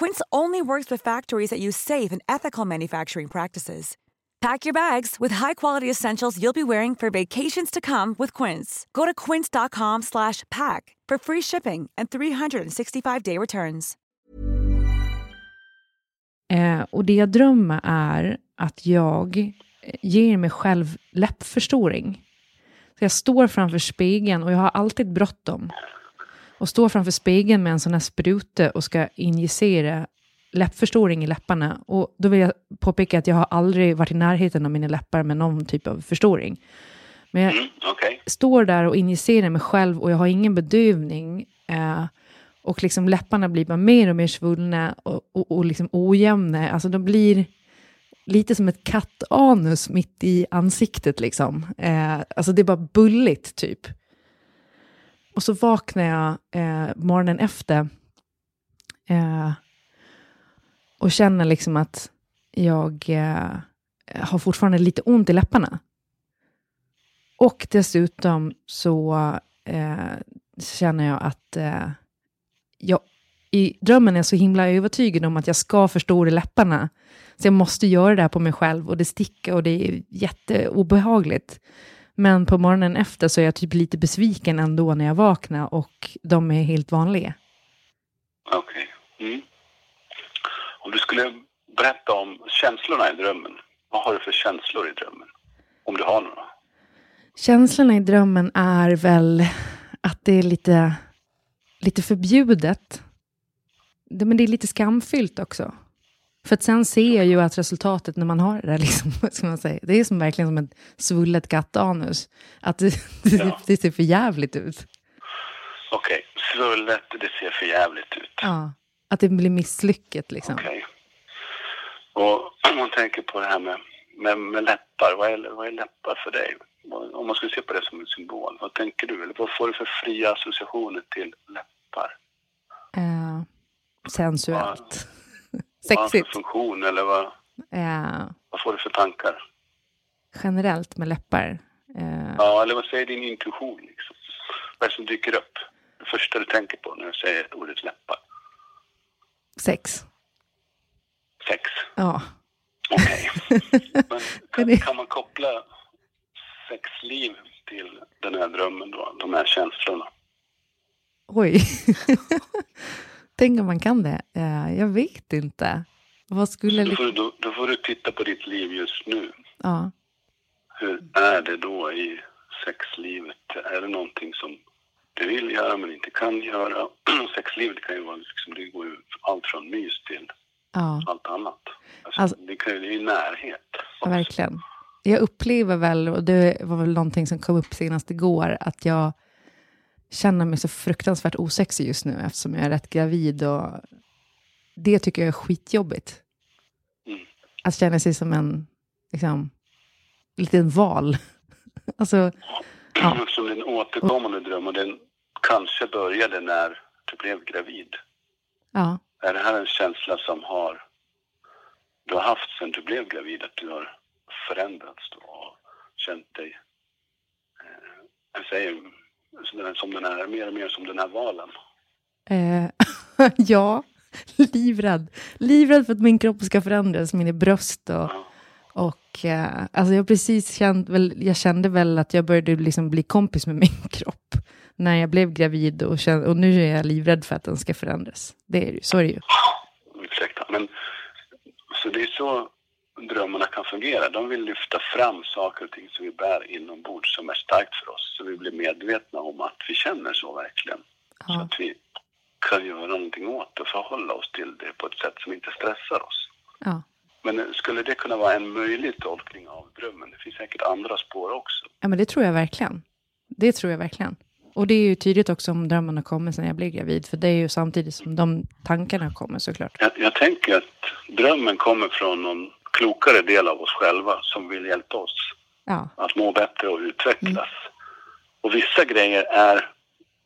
Quince only works with factories that use safe and ethical manufacturing practices. Pack your bags with high-quality essentials you'll be wearing for vacations to come with Quince. Go to quince.com/pack for free shipping and 365-day returns. Eh, och det jag drömmer är att jag ger mig själv läppförstoring. Så jag står framför spegeln och jag har alltid bråttom. Och står framför spegeln med en sån här sprute och ska injicera läppförstoring i läpparna. Och då vill jag påpeka att jag har aldrig varit i närheten av mina läppar med någon typ av förstoring. Men jag Mm, okej. står där och injicerar mig själv och jag har ingen bedövning. Eh, och liksom läpparna blir bara mer och mer svullna och, och, och liksom ojämna. Alltså de blir lite som ett kattanus mitt i ansiktet liksom. Eh, alltså det är bara bulligt typ. Och så vaknar jag eh, morgonen efter eh, och känner liksom att jag eh, har fortfarande lite ont i läpparna. Och dessutom så eh, känner jag att eh, jag i drömmen är så himla övertygad om att jag ska förstora läpparna. Så jag måste göra det här på mig själv och det sticker och det är jätteobehagligt. Men på morgonen efter så är jag typ lite besviken ändå när jag vaknar och de är helt vanliga. Okej. Mm. Om du skulle berätta om känslorna i drömmen. Vad har du för känslor i drömmen? Om du har några. Känslorna i drömmen är väl att det är lite, lite förbjudet. Det, men det är lite skamfyllt också. För att sen ser jag ju att resultatet när man har det där, liksom, ska man säga, det är som verkligen som ett svullet kattanus. Att det, Ja. det ser för jävligt ut. Okej. Svullet, det ser för jävligt ut. Ja. Att det blir misslyckat liksom. Okej. Och om man tänker på det här med, med, med läppar. Vad är, vad är läppar för dig? Om man skulle se på det som en symbol. Vad tänker du? Eller vad får du för fria associationer till läppar? Eh, sensuellt. Vad har för Sexigt. funktion eller vad, Eh, vad får du för tankar? generellt med läppar. Eh, Ja, eller vad säger din intuition liksom? Vad är det som dyker upp? Det första du tänker på när du säger ordet läppar? sex. Sex. Ja. Okej. Men kan, kan man koppla sexliv till den här drömmen då? De här känslorna? Oj. Tänk om man kan det. Eh, jag vet inte. Vad skulle... Då får, du, då, då får du titta på ditt liv just nu. ja. Hur är det då i sexlivet? Är det någonting som du vill göra men inte kan göra? Sexlivet kan ju vara, liksom, det går ju allt från mys till ja, allt annat. Alltså, Alltså- det, kan, ju- det är ju närhet. också. verkligen. Jag upplever väl, och det var väl någonting som kom upp senast igår, att jag känner mig så fruktansvärt osexig just nu eftersom jag är rätt gravid och det tycker jag är skitjobbigt. Mm. Att känna sig som en liksom, liten val. alltså, Ja. Som en återkommande dröm och den kanske började när du blev gravid. ja, Är det här en känsla som har du har haft sedan du blev gravid? Att du har förändrats då och känt dig, eh, jag säger, som den- här, mer och mer som den här valen? Eh, ja, livrädd. Livrädd för att min kropp ska förändras, mina bröst och... Och eh, alltså jag precis känt, väl, jag kände väl att jag började liksom bli kompis med min kropp när jag blev gravid och, kände, och nu är jag livrädd för att den ska förändras. Det är så är det ju. Ursäkta, men så det är så drömmarna kan fungera. De vill lyfta fram saker och ting som vi bär inombords som är starkt för oss. Så vi blir medvetna om att vi känner så verkligen. Så Ja. att vi kan göra någonting åt det och förhålla oss till det på ett sätt som inte stressar oss. Ja. Men skulle det kunna vara en möjlig tolkning av drömmen? Det finns säkert andra spår också. ja, men det tror jag verkligen. Det tror jag verkligen. Och det är ju tydligt också om drömmarna kommer sen jag blir gravid, för det är ju samtidigt som de tankarna kommer såklart. Jag, jag tänker att drömmen kommer från någon klokare del av oss själva som vill hjälpa oss Ja, att må bättre och utvecklas. Och vissa grejer är,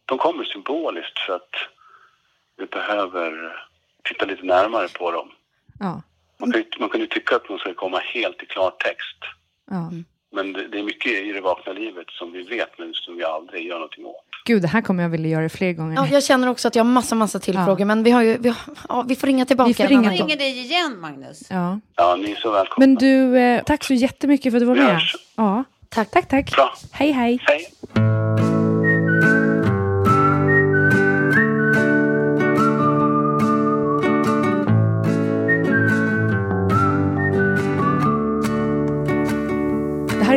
de kommer symboliskt för att vi behöver titta lite närmare på dem. ja, Man kan, ju- man kan ju tycka att de ska komma helt i klartext. ja. Men det, det är mycket i det vakna livet som vi vet men som vi aldrig gör någonting åt. Gud, det här kommer jag vilja göra fler gånger. Ja, jag känner också att jag har massa, massa till Ja. frågor, men vi, har ju, vi, har, ja, vi får ringa tillbaka. Vi får ringa ringer dig igen, Magnus. Ja. Ja, ni är så välkomna. Men du, eh, tack så jättemycket för att du var Vi med. hörs. Ja, Tack. tack, tack. Bra. Hej, hej. Hej!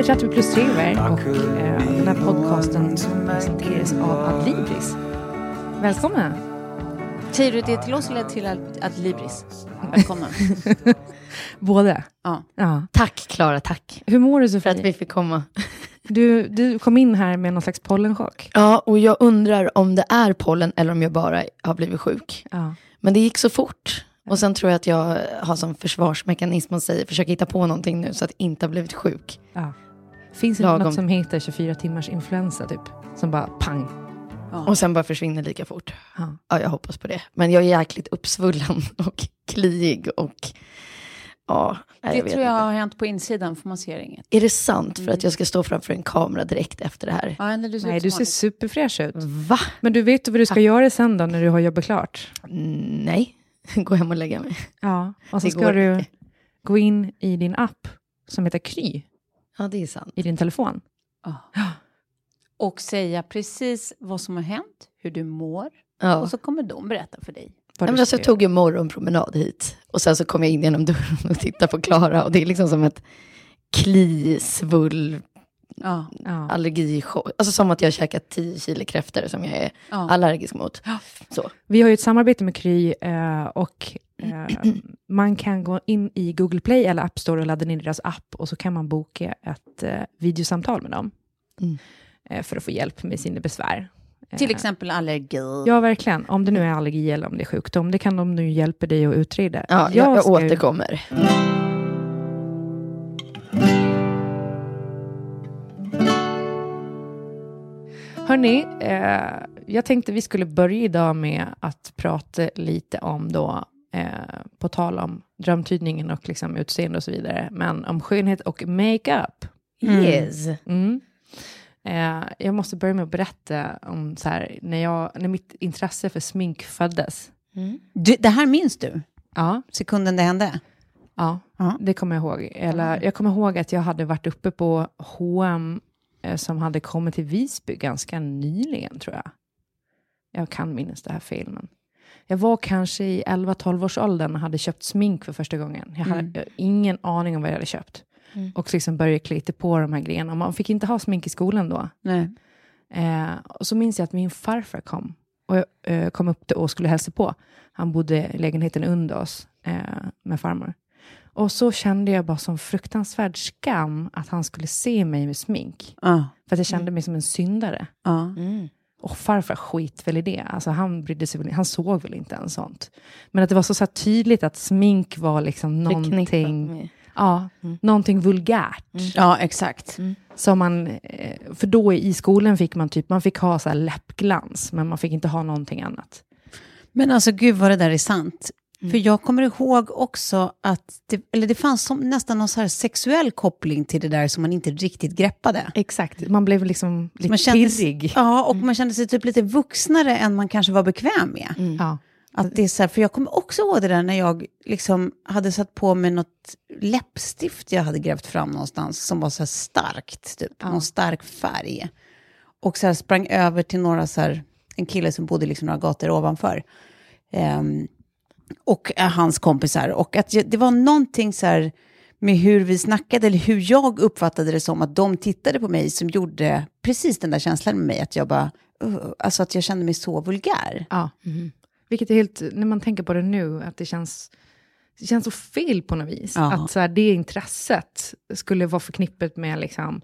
Är 30 plus Rever och eh, den här podcasten presenteras av Adlibris. Välkomna! Säger du det till oss eller till Ad- Adlibris? Välkomna. Båda. Ja. Ja. Tack, Klara, tack. Hur mår du För att Sofie? vi fick komma. Du, du kom in här med någon slags pollenchock. Ja, och jag undrar om det är pollen eller om jag bara har blivit sjuk. Ja. Men det gick så fort. Och sen tror jag att jag har som försvarsmekanism att säga, försöka hitta på någonting nu så att jag inte har blivit sjuk. ja. Finns det Lagom. något som heter 24 timmars influensa typ? Som bara pang. Och sen bara försvinner lika fort. Ja. Ja, jag hoppas på det. Men jag är jäkligt uppsvullen och kliig och ja, Det jag tror jag inte. har hänt på insidan, för man ser inget. Är det sant för att jag ska stå framför en kamera direkt efter det här? Ja, du ser Nej, ut du ser superfräsch ut. Va? Men du vet vad du ska göra sen då när du har jobbat klart? Mm, Nej, gå hem och lägga mig. Ja, och så Det ska du inte. gå in i din app som heter Kry Ja, det är sant. i din telefon. Ja. Och säga precis vad som har hänt, hur du mår. Ja. Och så kommer de berätta för dig. Vad Nej, du men alltså, ska jag tog en morgonpromenad hit och sen så kom jag in genom dörren och tittade på Klara och det är liksom som ett kli, svull, Ja. Allergichock. Alltså som att jag har käkat 10 kilo kräftor som jag är Ja. allergisk mot. Så. Vi har ju ett samarbete med Kry eh, och eh, man kan gå in i Google Play eller App Store och ladda ner deras app och så kan man boka ett eh, videosamtal med dem Mm. för att få hjälp med sina besvär. Till exempel allergi. Ja, verkligen. Om det nu är allergi eller om det är sjukdom, det kan de nu hjälpa dig att utreda. Ja, jag, jag ska ju- Hörni, eh, jag tänkte vi skulle börja idag med att prata lite om då, eh, på tal om drömtydningen och liksom utseende och så vidare, men om skönhet och makeup. Yes. Mm. Eh, jag måste börja med att berätta om så här, när, jag, när mitt intresse för smink föddes. Du, det här minns du? Ja, Sekunden det hände? ja Ja. det kommer jag ihåg. Eller, jag kommer ihåg att jag hade varit uppe på H&M som hade kommit till Visby ganska nyligen, tror jag. Jag kan minnas det här fel, men jag var kanske i 11-12 års åldern och hade köpt smink för första gången. Jag hade Mm. eh, ingen aning om vad jag hade köpt. Mm. Och liksom började klita på de här grejerna. Och man fick inte ha smink i skolan då. Eh, och så minns jag att min farfar kom och jag, eh, kom upp och skulle hälsa på. Han bodde i lägenheten under oss eh, med farmor. Och så kände jag bara som fruktansvärd skam att han skulle se mig med smink. Ja. För att jag kände mig som en syndare. Ja. Mm. Och farfar skit väl i det. Alltså han brydde sig väl, han såg väl inte ens sånt. Men att det var så, så tydligt att smink var liksom någonting, ja, Mm. någonting vulgärt. ja, exakt. Som man, eh, för då i skolan fick man typ, man fick ha så här läppglans, men man fick inte ha någonting annat. Men alltså gud vad det där är sant. För jag kommer ihåg också att det, eller det fanns som, nästan någon så här sexuell koppling till det där som man inte riktigt greppade. Exakt, man blev liksom lite Man kände, pirrig. ja, och man kände sig typ lite vuxnare än man kanske var bekväm med. Ja. Att det är så här, för jag kommer också ihåg det där när jag liksom hade satt på mig något läppstift jag hade grävt fram någonstans som var så här starkt, typ, någon stark färg. Och så sprang över till några så här, en kille som bodde liksom några gator ovanför. Ehm, och eh, hans kompisar. Och att det var någonting så här med hur vi snackade, eller hur jag uppfattade det som att de tittade på mig som gjorde precis den där känslan med mig, att jag bara, uh, alltså att jag kände mig så vulgär. Ja. Vilket är helt, när man tänker på det nu, att det känns, det känns så fel på något vis. Ja. Att så här, det intresset skulle vara förknippat med liksom,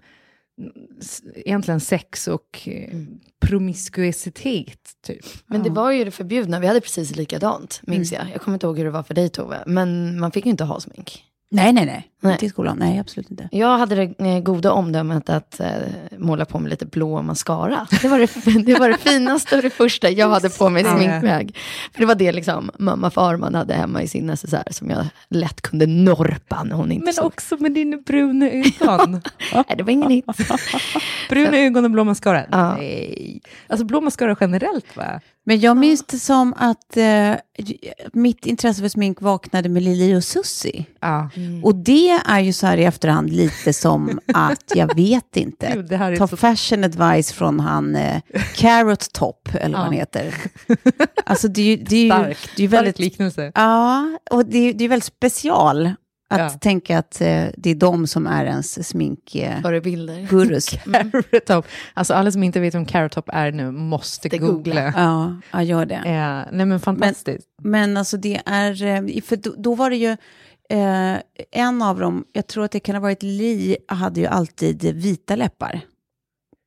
egentligen sex och eh, promiskuitet, typ. Men det var ju det förbjudna. Vi hade precis likadant, minns jag. Jag kommer inte ihåg hur det var för dig Tove. Men man fick ju inte ha smink. Nej, nej, nej. Nej. Inte i skolan. Nej, absolut inte. Jag hade det eh, goda omdömet att eh, måla på mig lite blå mascara. Det var det, det var det finaste och det första jag hade på mig i sminkväg. För det var det liksom mamma Farman hade hemma i sin necessär som jag lätt kunde norpa när hon inte Men såg. också med dina bruna ögon. Nej, det var ingen hit. bruna ögon och blå mascara. Ja. Nej. Alltså blå mascara generellt, va? Men jag minns det som att eh, mitt intresse för smink vaknade med Lili och Susi. Ja. Och det är ju så här i efterhand lite som att jag vet inte. Gud, det Ta så- fashion advice från han eh, Carrot Top, eller vad han heter. Alltså det är ju, det är ju, Stark. det är ju väldigt... Stark liknelse. Ja, och det är, det är väldigt special att Ja. tänka att eh, det är de som är ens sminkgurus. Eh, gurus. Carrot Top. Alltså alla som inte vet vem Carrot Top är nu måste Det googla. googla. ja, gör det. Eh, nej men fantastiskt. Men alltså det är, eh, för då, då var det ju eh, en av dem, jag tror att det kan ha varit Li, hade ju alltid vita läppar.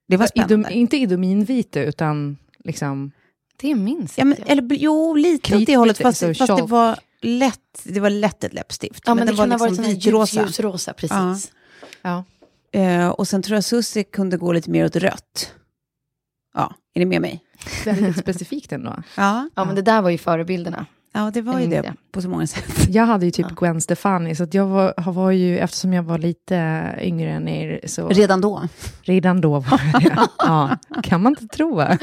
Det var Idom, spännande. inte idominvita, utan liksom... Det minns Ja, men, inte jag. eller jo, lite åt det hållet, fast, så fast det var lätt, det var lätt ett läppstift. Ja, men, det, var kan ha varit liksom sån här ljus, vitrosa. ljusrosa, precis. Ja. Ja. Eh, och sen tror jag Susie kunde gå lite mer åt rött. Ja, är ni med mig? Väldigt specifikt ändå. Ja, Ja, men det där var ju förebilderna. Ja det var ju minns det det. på så många sätt. Jag hade ju typ Gwen Stefani, så jag var, var ju, eftersom jag var lite yngre än er, så Redan då. redan då var det. Ja, kan man inte tro va?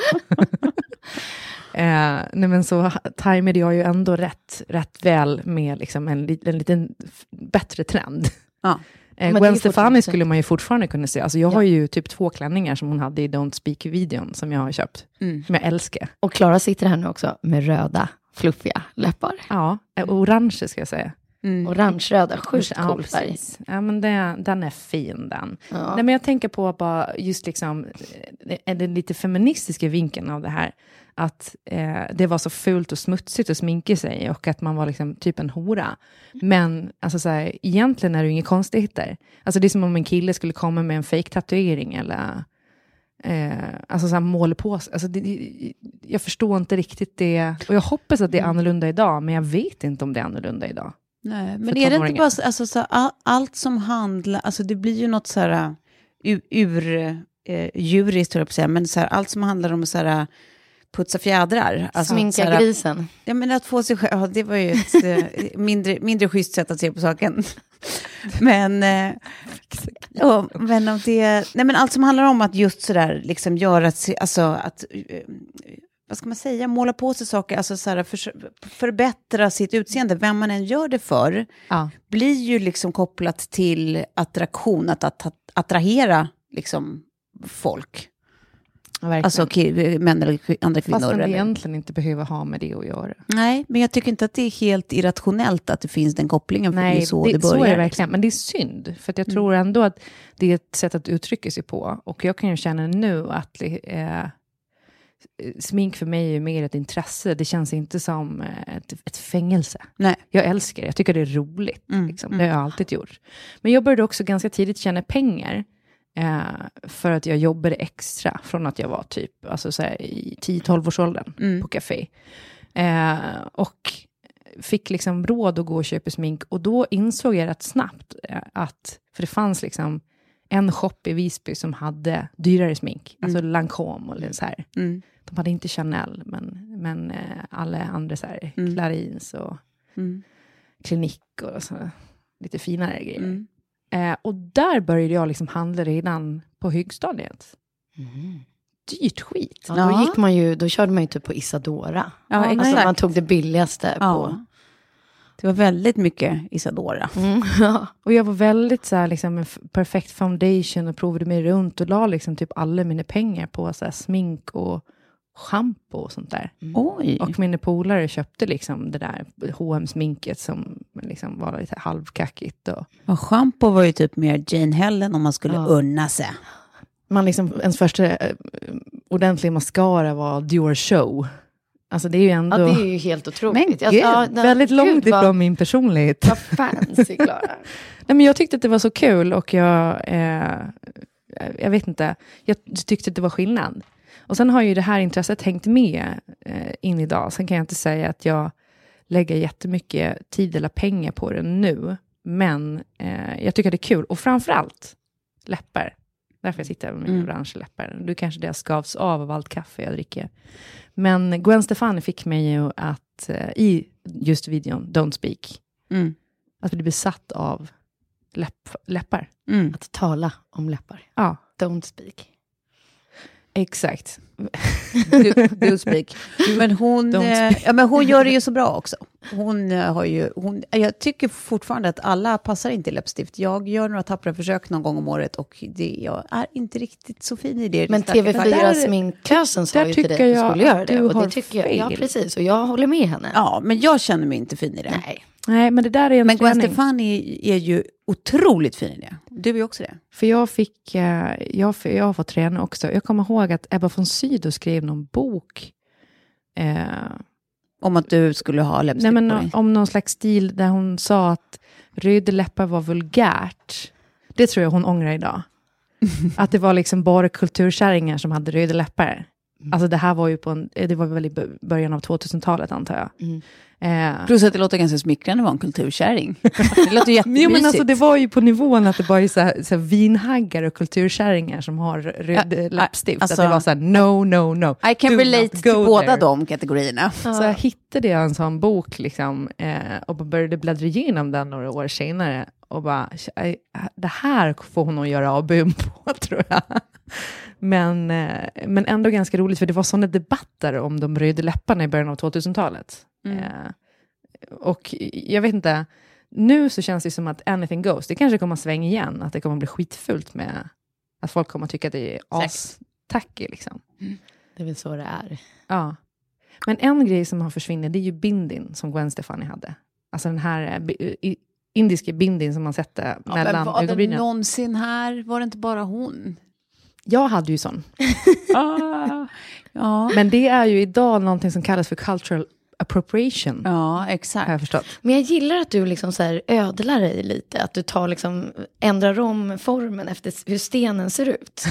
eh, nej men så tajmade jag ju ändå rätt, rätt väl med liksom en, en liten bättre trend. Ja. Eh, Gwen Stefani skulle man ju fortfarande kunna se. Alltså jag Ja. har ju typ två klänningar som hon hade i Don't Speak-videon som jag har köpt. Mm. Som jag älskar. Och Klara sitter här nu också med röda, fluffiga läppar. Ja, eh, orange ska jag säga. Mm. Orange-röda, sjukt ja, cool färg. Ja, men det, den är fin den. Ja. Nej, men jag tänker på bara just liksom, eh, den lite feministiska vinkeln av det här. Att eh, det var så fult och smutsigt att sminka sig och att man var liksom typ en hora. Men alltså, så här, egentligen är det ju inga konstigheter. Alltså, det är som om en kille skulle komma med en fake-tatuering eller eh, alltså, så här, måla på sig. Alltså, det, jag förstår inte riktigt det. Och jag hoppas att det är annorlunda idag, men jag vet inte om det är annorlunda idag. Nej, men är det inte bara så- alltså, så, all, allt som handlar, alltså det blir ju något så här uh, ur, ur eh, djuriskt, höll jag på att säga, men så här, allt som handlar om så här, uh, putsa fjädrar. Alltså, så Sminka här, grisen. Ja, men att få sig själv, ja, det var ju ett eh, mindre, mindre schysst sätt att se på saken. Men, eh, ja, men, om det, nej, men allt som handlar om att just sådär, liksom göra, alltså att, eh, vad ska man säga, måla på sig saker, alltså sådär, för, förbättra sitt utseende, vem man än gör det för, Ja. blir ju liksom kopplat till attraktion, att, att, att attrahera liksom folk. Verkligen. Alltså män eller andra kvinnor. Fast det eller- egentligen inte behöver ha med det att göra. Nej, men jag tycker inte att det är helt irrationellt att det finns den kopplingen, för det är så det, börjar. så är det verkligen. Men det är synd, för jag tror ändå att det är ett sätt att uttrycka sig på. Och jag kan ju känna nu att det är, smink för mig är mer ett intresse. Det känns inte som eh, ett, ett fängelse. Nej. Jag älskar det, jag tycker det är roligt. Mm, Liksom. Det har jag alltid gjort. Men jag började också ganska tidigt tjäna pengar. Eh, för att jag jobbade extra från att jag var typ alltså så här, i 10-12-årsåldern Mm. på café. Eh, och fick liksom råd att gå och köpa smink. Och då insåg jag rätt snabbt eh, att, för det fanns liksom en shop i Visby som hade dyrare smink, alltså Lancome och så här. Mm. De hade inte Chanel, men, men eh, alla andra så här, Mm. Clarins och Mm. klinik och så, lite finare grejer. Mm. Eh, och där började jag liksom handla redan på högstadiet. Dyrt skit. Ja, då, gick man ju, då körde man ju typ på Isadora. Ja, alltså exakt. man tog det billigaste på... Ja. Det var väldigt mycket Isadora. Mm, ja. Och jag var väldigt så här, liksom, en perfekt foundation och provade mig runt och la liksom typ alla mina pengar på så här, smink och schampo och sånt där. Oj. Och mina polare köpte liksom det där hm sminket som liksom var lite halvkackigt. Och, Och schampo var ju typ mer Jane Helen om man skulle Ja. unna sig. man liksom, ens första eh, ordentliga mascara var Dior Show. Alltså det är ju ändå ja, det är ju helt otroligt. Men Jag- ja, gud, nej, väldigt långt gud, vad- ifrån min personlighet. Vad fancy, Klara. Nej, men jag tyckte att det var så kul och jag, eh, jag vet inte, jag tyckte att det var skillnad. Och sen har ju det här intresset hängt med eh, in idag. Sen kan jag inte säga att jag lägger jättemycket tid eller pengar på det nu. Men eh, jag tycker det är kul. Och framförallt läppar. Därför jag sitter med mina Mm. orangea läppar. Du kanske det skavs av av allt kaffe jag dricker. Men Gwen Stefani fick mig ju att, eh, i just videon Don't Speak, Mm. att bli besatt av läpp, läppar. Mm. Att tala om läppar. Ja, Don't speak. Exakt. Du, du speak. Men hon, eh, ja, men hon gör det ju så bra också. Hon eh, har ju, hon, jag tycker fortfarande att alla passar inte i läppstift. Jag gör några tappra försök någon gång om året och det, jag är inte riktigt så fin i det. Men Starka TV4 färger. sminkösen sa ju till dig att du skulle göra det. Och det tycker jag, ja, fel. precis. Och jag håller med henne. Ja, men jag känner mig inte fin i det. Nej. Nej, men det där är en Men Gwen träning. Stefani är ju otroligt fin i det. Du är också det. För jag fick, eh, jag, jag har fått träna också. Jag kommer ihåg att Ebba von Sydow skrev någon bok. Eh, Om att du skulle ha läppstift nej, men, på dig. om någon slags stil där hon sa att röda läppar var vulgärt. Det tror jag hon ångrar idag. att det var liksom bara kulturkärringar som hade röda läppar. Alltså det här var ju på en, det var väl i början av 2000-talet antar jag. Mm. Eh, Plus att det låter ganska smickrande att vara en kulturkärring. Det låter jättemysigt. Jo, men alltså, det var ju på nivån att det bara är så här, så här vinhaggar och kulturkärringar som har röd Ja, läppstift. alltså- att det var så här, no, no, no. I can Do relate till båda there. de kategorierna. Så jag hittade en sån bok liksom, eh, och började bläddra igenom den några år senare. Och bara, "Aj, det här får hon nog göra avbön på, tror jag. Men, eh, men ändå ganska roligt, för det var sådana debatter om de röda läpparna i början av 2000-talet. Eh, och jag vet inte, nu så känns det som att anything goes. Det kanske kommer att svänga igen, att det kommer att bli skitfullt med att folk kommer att tycka att det är as-tacky. Liksom. Det är väl så det är. Ja. Men en grej som har försvunnit, det är ju bindin som Gwen Stefani hade. Alltså den här bi- i- indiska bindin som man sätter Ja, mellan men var det ögonbrynen. någonsin här? Var det inte bara hon? Jag hade ju sån. Ja, Men det är ju idag någonting som kallas för cultural appropriation. ja Har exakt. jag förstått. Men jag gillar att du liksom så här ödlar dig lite. Att du tar liksom, ändrar om formen efter hur stenen ser ut.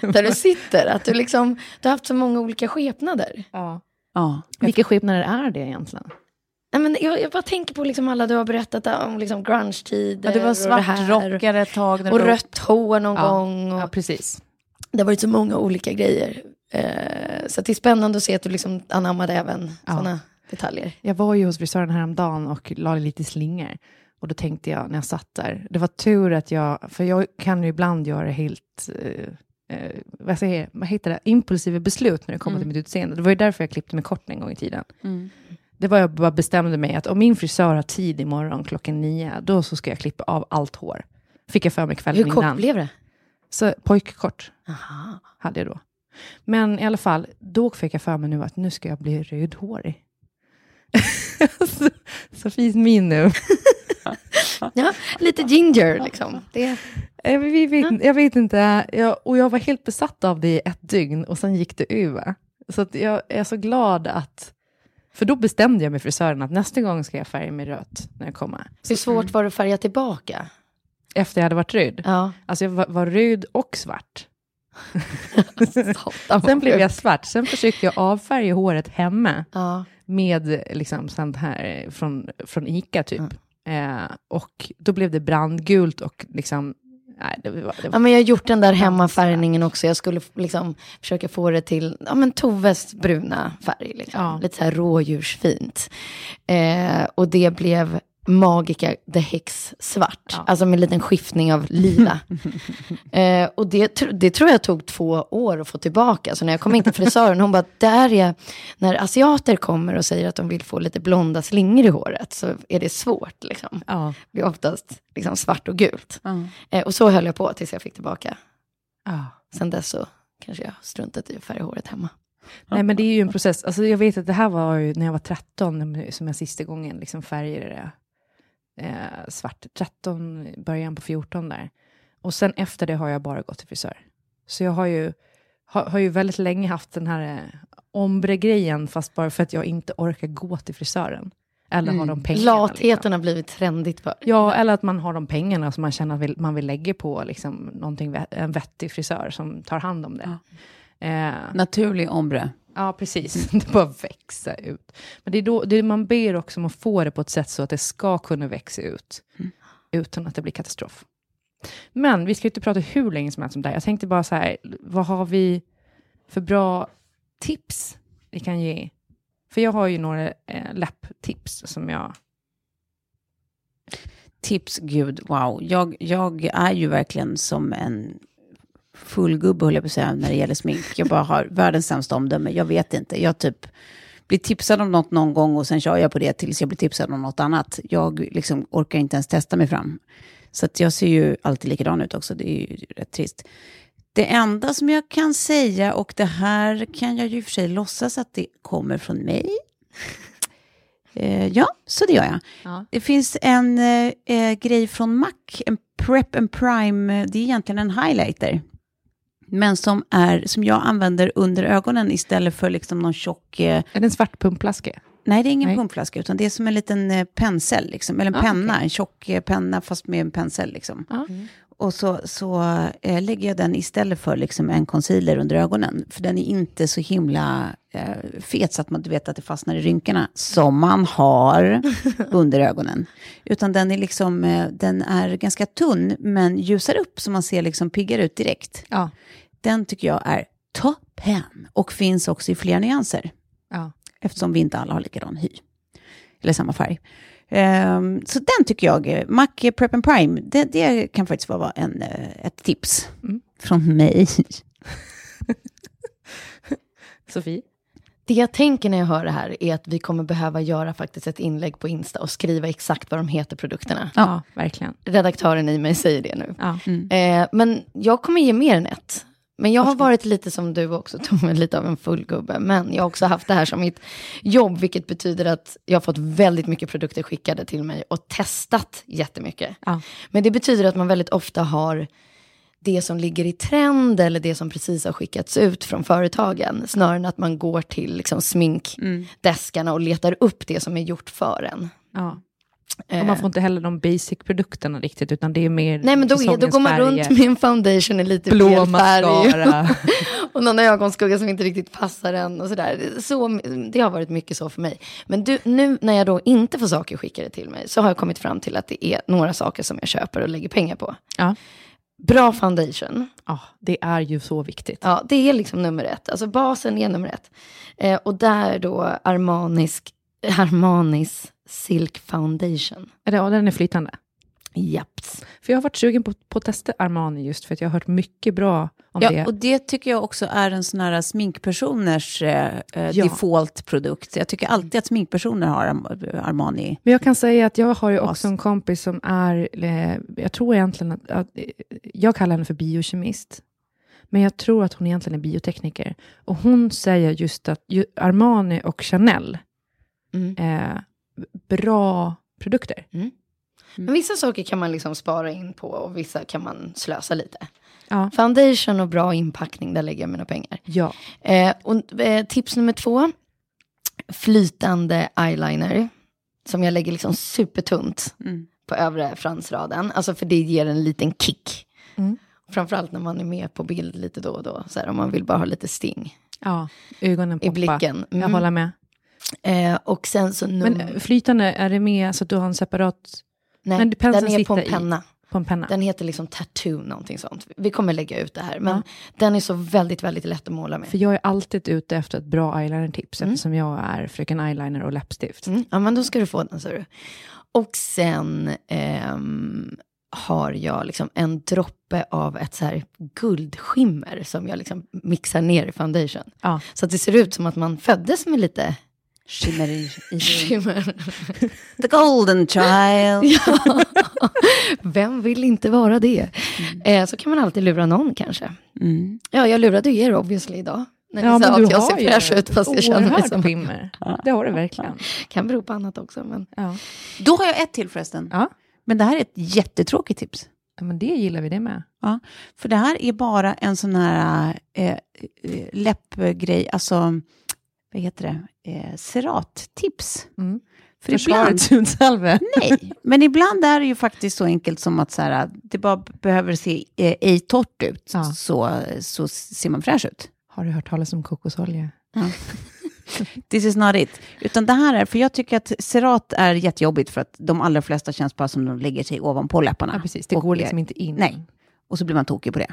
Där du sitter. Att du liksom, du har haft så många olika skepnader. Ja. Ja. Vilka skepnader är det egentligen? Nej, men jag, jag bara tänker på liksom alla du har berättat om liksom grunge-tider. Ja, du var svartrockare ett tag. när Och var- rött hår någon Ja. gång. Och Ja, precis. Det har varit så många olika grejer. Eh, så det är spännande att se att du liksom anammade även Ja. sådana detaljer. Jag var ju hos frisören häromdagen och la lite slingor. Och då tänkte jag när jag satt där, det var tur att jag, för jag kan ju ibland göra helt, eh, eh, vad säger vad heter det, impulsiva beslut när det kommer Mm. till mitt utseende. Det var ju därför jag klippte mig kort en gång i tiden. Mm. Det var jag bara bestämde mig att om min frisör har tid imorgon klockan nio, då så ska jag klippa av allt hår. Fick jag för mig kvällen Hur kort innan. blev det? Så pojkkort Aha. hade jag då. Men i alla fall, då fick jag för mig nu att nu ska jag bli rödhårig. så, Sofies min nu. Ja, lite ginger liksom. Det, Jag vet, jag vet inte, jag, och jag var helt besatt av det i ett dygn och sen gick det över. Så jag är så glad att, för då bestämde jag med frisören att nästa gång ska jag färga mig rött när jag kommer. hur svårt var det att färga tillbaka? Efter jag hade varit röd. Ja. Alltså jag var, var röd och svart. Sen blev jag svart. Sen försökte jag avfärga håret hemma Ja. med liksom sånt här från, från Ica typ. Eh, och då blev det brandgult och liksom Nej, det var, det Ja, var, men jag har gjort den där hemmafärgningen också. Jag skulle liksom försöka få det till ja, men Toves bruna färg. Liksom. Ja. Lite så här rådjursfint. Eh, och det blev Magica the Hex svart. Ja. Alltså med en liten skiftning av lila. eh, och det, det tror jag tog två år att få tillbaka. Så när jag kom in till frisören, hon bara, där är, när asiater kommer och säger att de vill få lite blonda slingor i håret, så är det svårt. Liksom. ja, Det är oftast liksom svart och gult. Ja. Eh, och så höll jag på tills jag fick tillbaka. ja. Sen dess så kanske jag struntat i att färga håret hemma. Nej, men det är ju en process. Alltså, jag vet att det här var ju när jag var 13, som jag sista gången liksom färgade det eh, svart. 13, början på 14 där. Och sen efter det har jag bara gått till frisör. Så jag har ju, har, har ju väldigt länge haft den här eh, ombre-grejen, fast bara för att jag inte orkar gå till frisören. Eller har de pengarna. liksom. Latheten har blivit trendigt för. Ja, eller att man har de pengarna som man känner att vill, man vill lägga på liksom, någonting, en vettig frisör som tar hand om det. Eh, Naturlig ombre. Ja, precis. Det bara växa ut. Men det är då det är, man ber också om att få det på ett sätt så att det ska kunna växa ut, utan att det blir katastrof. Men vi ska inte prata hur länge som helst om det här. Jag tänkte bara så här, vad har vi för bra tips vi kan ge? För jag har ju några eh, läpptips som jag... Tips, gud, wow. Jag, jag är ju verkligen som en fullgubbe, höll jag på att säga, när det gäller smink. Jag bara har världens sämsta omdöme. Jag vet inte. Jag typ blir tipsad om något någon gång och sen kör jag på det tills jag blir tipsad om något annat. Jag liksom orkar inte ens testa mig fram. Så jag ser ju alltid likadan ut också. Det är ju rätt trist. Det enda som jag kan säga, och det här kan jag ju i och för sig låtsas att det kommer från mig. Eh, ja, så det gör jag. Ja. Det finns en eh, eh, grej från Mac, en Prep and Prime, det är egentligen en highlighter. Men som, är, som jag använder under ögonen istället för liksom någon tjock... Eh, Är det en svart pumplaske? nej, det är ingen Nej. pumpflaska, utan det är som en liten eh, pensel, liksom, eller en Ah, penna, okej. en tjock eh, penna fast med en pensel. Liksom. Ja. Och så, så eh, lägger jag den istället för liksom en concealer under ögonen. För den är inte så himla eh, fet så att man du vet att det fastnar i rynkorna som man har under ögonen. Utan den är, liksom, eh, den är ganska tunn men ljusar upp så man ser liksom piggare ut direkt. Ja. Den tycker jag är toppen och finns också i fler nyanser. ja. Eftersom vi inte alla har likadan hy. Eller samma färg. Ehm, så den tycker jag, Mac Prep and Prime, det, det kan faktiskt vara en, eh, ett tips Mm. från mig. Sofie? Det jag tänker när jag hör det här är att vi kommer behöva göra faktiskt ett inlägg på Insta och skriva exakt vad de heter produkterna. Ja, verkligen. Redaktören i mig säger det nu. Ja. Eh, men jag kommer ge mer än ett. Men jag har varit lite som du också, Tove, lite av en fullgubbe. Men jag har också haft det här som mitt jobb, vilket betyder att jag har fått väldigt mycket produkter skickade till mig och testat jättemycket. Ja. Men det betyder att man väldigt ofta har det som ligger i trend eller det som precis har skickats ut från företagen. Snarare än att man går till liksom, sminkdeskarna och letar upp det som är gjort för en. Ja. Och man får inte heller de basic-produkterna riktigt, utan det är mer Nej men då, är, då går man säsongens runt färger. med en foundation i lite Blå fel färg. och någon ögonskugga som inte riktigt passar en och sådär. Så, det har varit mycket så för mig. Men du, nu när jag då inte får saker skickade till mig så har jag kommit fram till att det är några saker som jag köper och lägger pengar på. Ja. Bra foundation. ja, det är ju så viktigt. Ja, det är liksom nummer ett. Alltså basen är nummer ett. Eh, och där då Armanis, Armanis Silk Foundation. Är det, ja, den är flytande. Japps. För jag har varit sugen på, på att testa Armani just för att jag har hört mycket bra om Ja, det. och det tycker jag också är en sån här sminkpersoners eh, eh, Ja. default-produkt. Jag tycker alltid att sminkpersoner har Arm- Armani. Men jag kan säga att jag har ju också en kompis som är, eh, jag tror egentligen att, att eh, jag kallar henne för biokemist. Men jag tror att hon egentligen är biotekniker. Och hon säger just att ju, Armani och Chanel Mm. är bra produkter. Men vissa saker kan man liksom spara in på och vissa kan man slösa lite. Ja. Foundation och bra inpackning, där lägger jag mina pengar. Ja. Eh, och, eh, tips nummer två, flytande eyeliner. Som jag lägger liksom supertunt Mm. på övre fransraden. Alltså för det ger en liten kick. Mm. Framförallt när man är med på bild lite då och då. Så här, om man vill bara ha lite sting ja, ögonen i poppa. blicken. Jag Mm. håller med. Eh, och sen så Men nummer... eh, flytande, är det med så att du har en separat... Nej, men den är på en i. penna. Penna? Den heter liksom Tattoo, någonting sånt. Vi kommer lägga ut det här. Men den är så väldigt, väldigt lätt att måla med. För jag är alltid ute efter ett bra eyeliner-tips, eftersom jag är fröken eyeliner och läppstift. Mm. Ja, men då ska du få den, så du. Och sen ehm, har jag liksom en droppe av ett så här guldskimmer som jag liksom mixar ner i foundation. Ja. Så att det ser ut som att man föddes med lite Skimmer i, i skimmer. The golden child. ja. Vem vill inte vara det? Eh, så kan man alltid lura någon kanske. Mm. Ja, jag lurade ju er obviously idag. När ni Ja, sa men att du jag har ser ju fräsch ut fast jag känner mig som... skimmer. Det har du verkligen. Kan bero på annat också. Men... Ja. Då har jag ett till förresten. Ja. Men det här är ett jättetråkigt tips. ja, men det gillar vi det med. Ja, för det här är bara en sån här eh, läppgrej, alltså, vad heter det, eh, cerattips. Mm. För ibland, Försvarets hudsalve. nej, men ibland är det ju faktiskt så enkelt som att så här, det bara behöver se eh, ej torrt ut, Ja. så, så ser man fräsch ut. Har du hört talas om kokosolja? This is not it. Utan det här är, för jag tycker att cerat är jättejobbigt för att de allra flesta känns bara som de lägger sig ovanpå läpparna. Ja, precis. Det går liksom inte in. Nej, och så blir man tokig på det.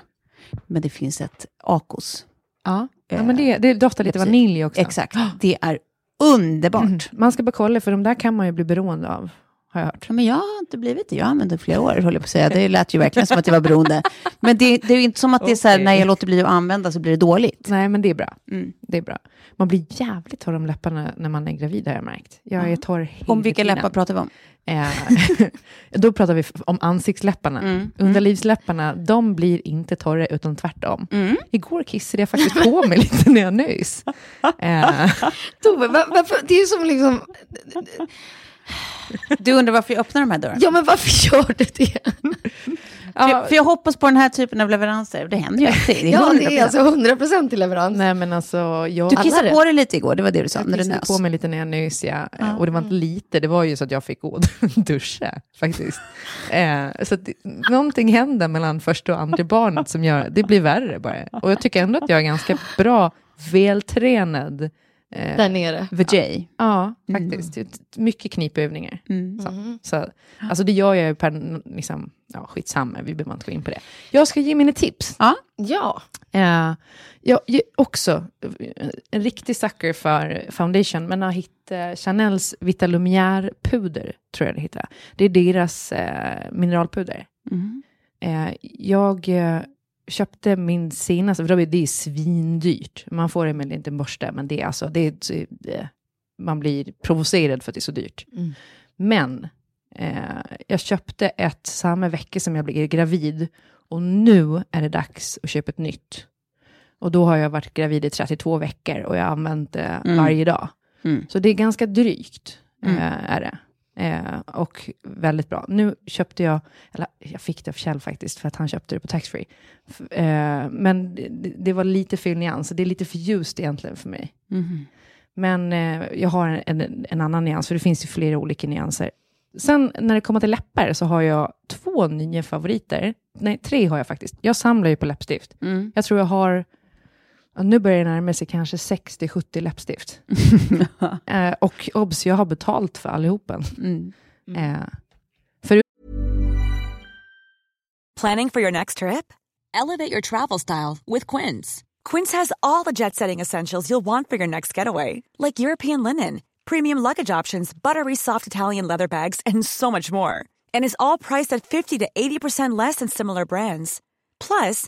Men det finns ett Akos. Ja, ja men det, det doftar lite vanilj också. Exakt, det är underbart. Mm. Man ska bara kolla, för de där kan man ju bli beroende av, har jag hört. Men jag har inte blivit det. Jag har använt det i flera år, höll jag på att säga. Det lät ju verkligen som att jag var beroende. Men det, det är ju inte som att det är så här, när jag låter bli att använda så blir det dåligt. Nej, men det är bra. Mm. Det är bra. Man blir jävligt torr om läpparna när man är gravid, har jag märkt. Jag är torr hela Om vilka tiden. läppar pratar vi om? Eh, då pratar vi om ansiktsläpparna. Mm. Underlivsläpparna, de blir inte torra, utan tvärtom. Mm. Igår kissade jag faktiskt på mig lite när jag nös. Eh, Tove, va- varför, det är som liksom... Du undrar varför jag öppnar de här dörrarna? Ja, men varför gör du det? För, jag, för jag hoppas på den här typen av leveranser. Det händer ju alltid. Det är Ja, det 100%. är alltså 100% i leverans. nej, men alltså, jag, Du kissade på dig lite igår, det var det du sa, jag när du kissade på mig lite när jag nös, ja. Eh, Och det var inte lite, det var ju så att jag fick gå och duscha, faktiskt. Eh, så att någonting händer mellan första och andra barnet som gör, det blir värre bara. Och jag tycker ändå att jag är ganska bra, vältränad. Eh, Där nere. Vijay. Ja, faktiskt. Mm. Mycket knipövningar. Mm. Så, så, alltså det gör jag ju per, liksom, ja skitsamma, vi behöver inte gå in på det. Jag ska ge mina tips. Ja. Ja. Eh, jag är också en riktig sucker för foundation, men har hittat Chanels Vita Lumière-puder, tror jag det heter. Det är deras eh, mineralpuder. Mm. Eh, jag eh, köpte min senaste, för det är svindyrt. Man får det med en liten borste, men det är alltså, det är, eh, man blir provocerad för att det är så dyrt. Mm. Men eh, jag köpte ett samma vecka som jag blev gravid och nu är det dags att köpa ett nytt. Och då har jag varit gravid i 32 veckor och jag har använt det Mm. varje dag. Mm. Så det är ganska drygt, Mm. eh, är det. Eh, och väldigt bra. Nu köpte jag, eller jag fick det av Kjell faktiskt, för att han köpte det på taxfree. Eh, men det, det var lite fel nyans, det är lite för ljust egentligen för mig. Mhm. Men eh, jag har en, en, en annan nyans, för det finns ju flera olika nyanser. Sen när det kommer till läppar så har jag två nya favoriter. Nej, tre har jag faktiskt. Jag samlar ju på läppstift. Mm. Jag tror jag har, ja, nu börjar det närma sig kanske 60-70 läppstift. eh, och obs, jag har betalt för allihopen. Mm. Eh, Planning for your next trip? Elevate your travel style with Quince. Quince has all the jet setting essentials you'll want for your next getaway, like European linen, premium luggage options, buttery soft Italian leather bags, and so much more. And is all priced at 50 to 80% less than similar brands. Plus,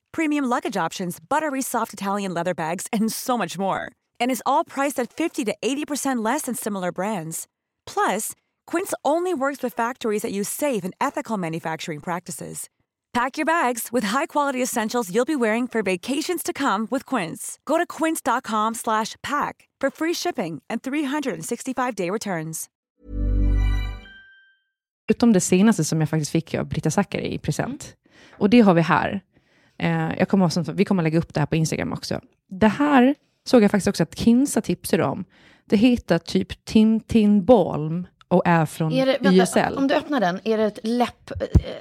premium luggage options, buttery soft Italian leather bags, and so much more. and is all priced at 50 to 80% less than similar brands. Plus, Quince only works with factories that use safe and ethical manufacturing practices. Pack your bags with high-quality essentials you'll be wearing for vacations to come with Quince. Go to quince.com/pack for free shipping and 365-day returns. Utom det senaste som jag faktiskt fick av Britta Zackari i present. Mm. Och det har vi här. Eh, jag kommer, att- vi kommer att lägga upp det här på Instagram också. Det här såg jag faktiskt också att Kinsa tipsade om. Det heter typ Tintin Balm och är från Är det, vänta, YSL. om du öppnar den, är det ett, läpp,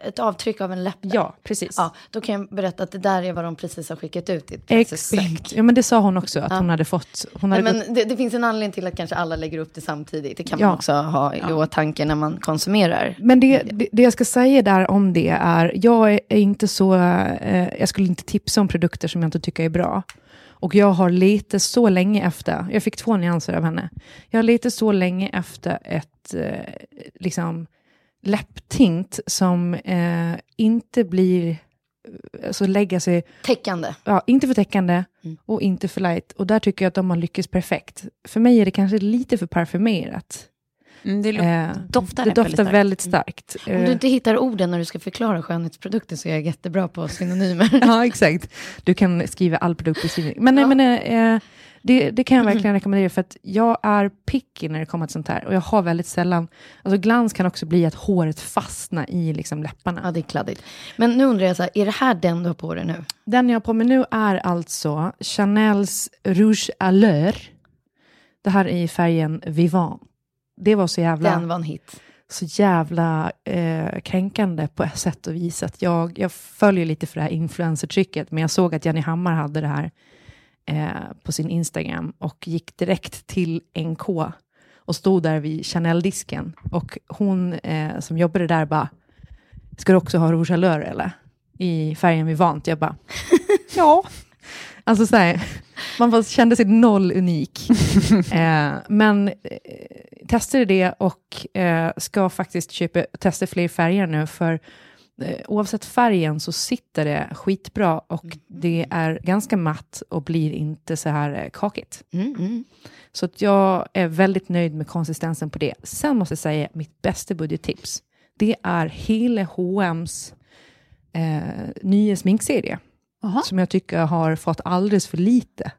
ett avtryck av en läpp? där? Ja, precis. Ja, då kan jag berätta att det där är vad de precis har skickat ut i ett. Exakt. Ja, men det sa hon också, att hon hade fått... Hon hade Nej, men det, det finns en anledning till att kanske alla lägger upp det samtidigt. Det kan Ja. man också ha i åtanke när man konsumerar. Men det, det, det jag ska säga där om det är, jag är inte så, eh, jag skulle inte tipsa om produkter som jag inte tycker är bra. Och jag har lite så länge efter, jag fick två nyanser av henne, jag har lite så länge efter ett eh, liksom läpptint som eh, inte blir, alltså lägga sig, Täckande. ja, inte för täckande och inte för light. Och där tycker jag att de har lyckats perfekt. För mig är det kanske lite för parfymerat. Mm, det Eh, doftar det doftar starkt. väldigt starkt. Om Eh, du inte hittar orden när du ska förklara skönhetsprodukter så är jag jättebra på synonymer. Ja, exakt. Du kan skriva all produktbeskrivning. Men, Ja. men eh, det, det kan jag verkligen rekommendera, för att jag är picky när det kommer till sånt här. Och jag har väldigt sällan... Alltså glans kan också bli att håret fastnar i liksom läpparna. Ja, det är kladdigt. Men nu undrar jag, så här, är det här den du har på dig nu? Den jag har på mig nu är alltså Chanels Rouge à l'heure. Det här är i färgen Vivant. Det var så jävla... Den var en hit. så jävla eh, kränkande på ett sätt och vis. Att jag, jag följer lite för det här influencertrycket, men jag såg att Jenny Hammar hade det här eh, på sin Instagram och gick direkt till NK och stod där vid Chanel-disken. Och hon eh, som jobbade där bara, ska du också ha rouge à eller? I färgen vi vant. Jag bara, ja. Alltså så här, man kände sig noll unik. eh, men eh, testade det och eh, ska faktiskt köpa, testa fler färger nu, för eh, oavsett färgen så sitter det skitbra och det är ganska matt och blir inte så här eh, kakigt. Mm, mm. Så jag är väldigt nöjd med konsistensen på det. Sen måste jag säga, mitt bästa budgettips, det är hela H&M's eh, nya sminkserie. Jaha. Som jag tycker har fått alldeles för lite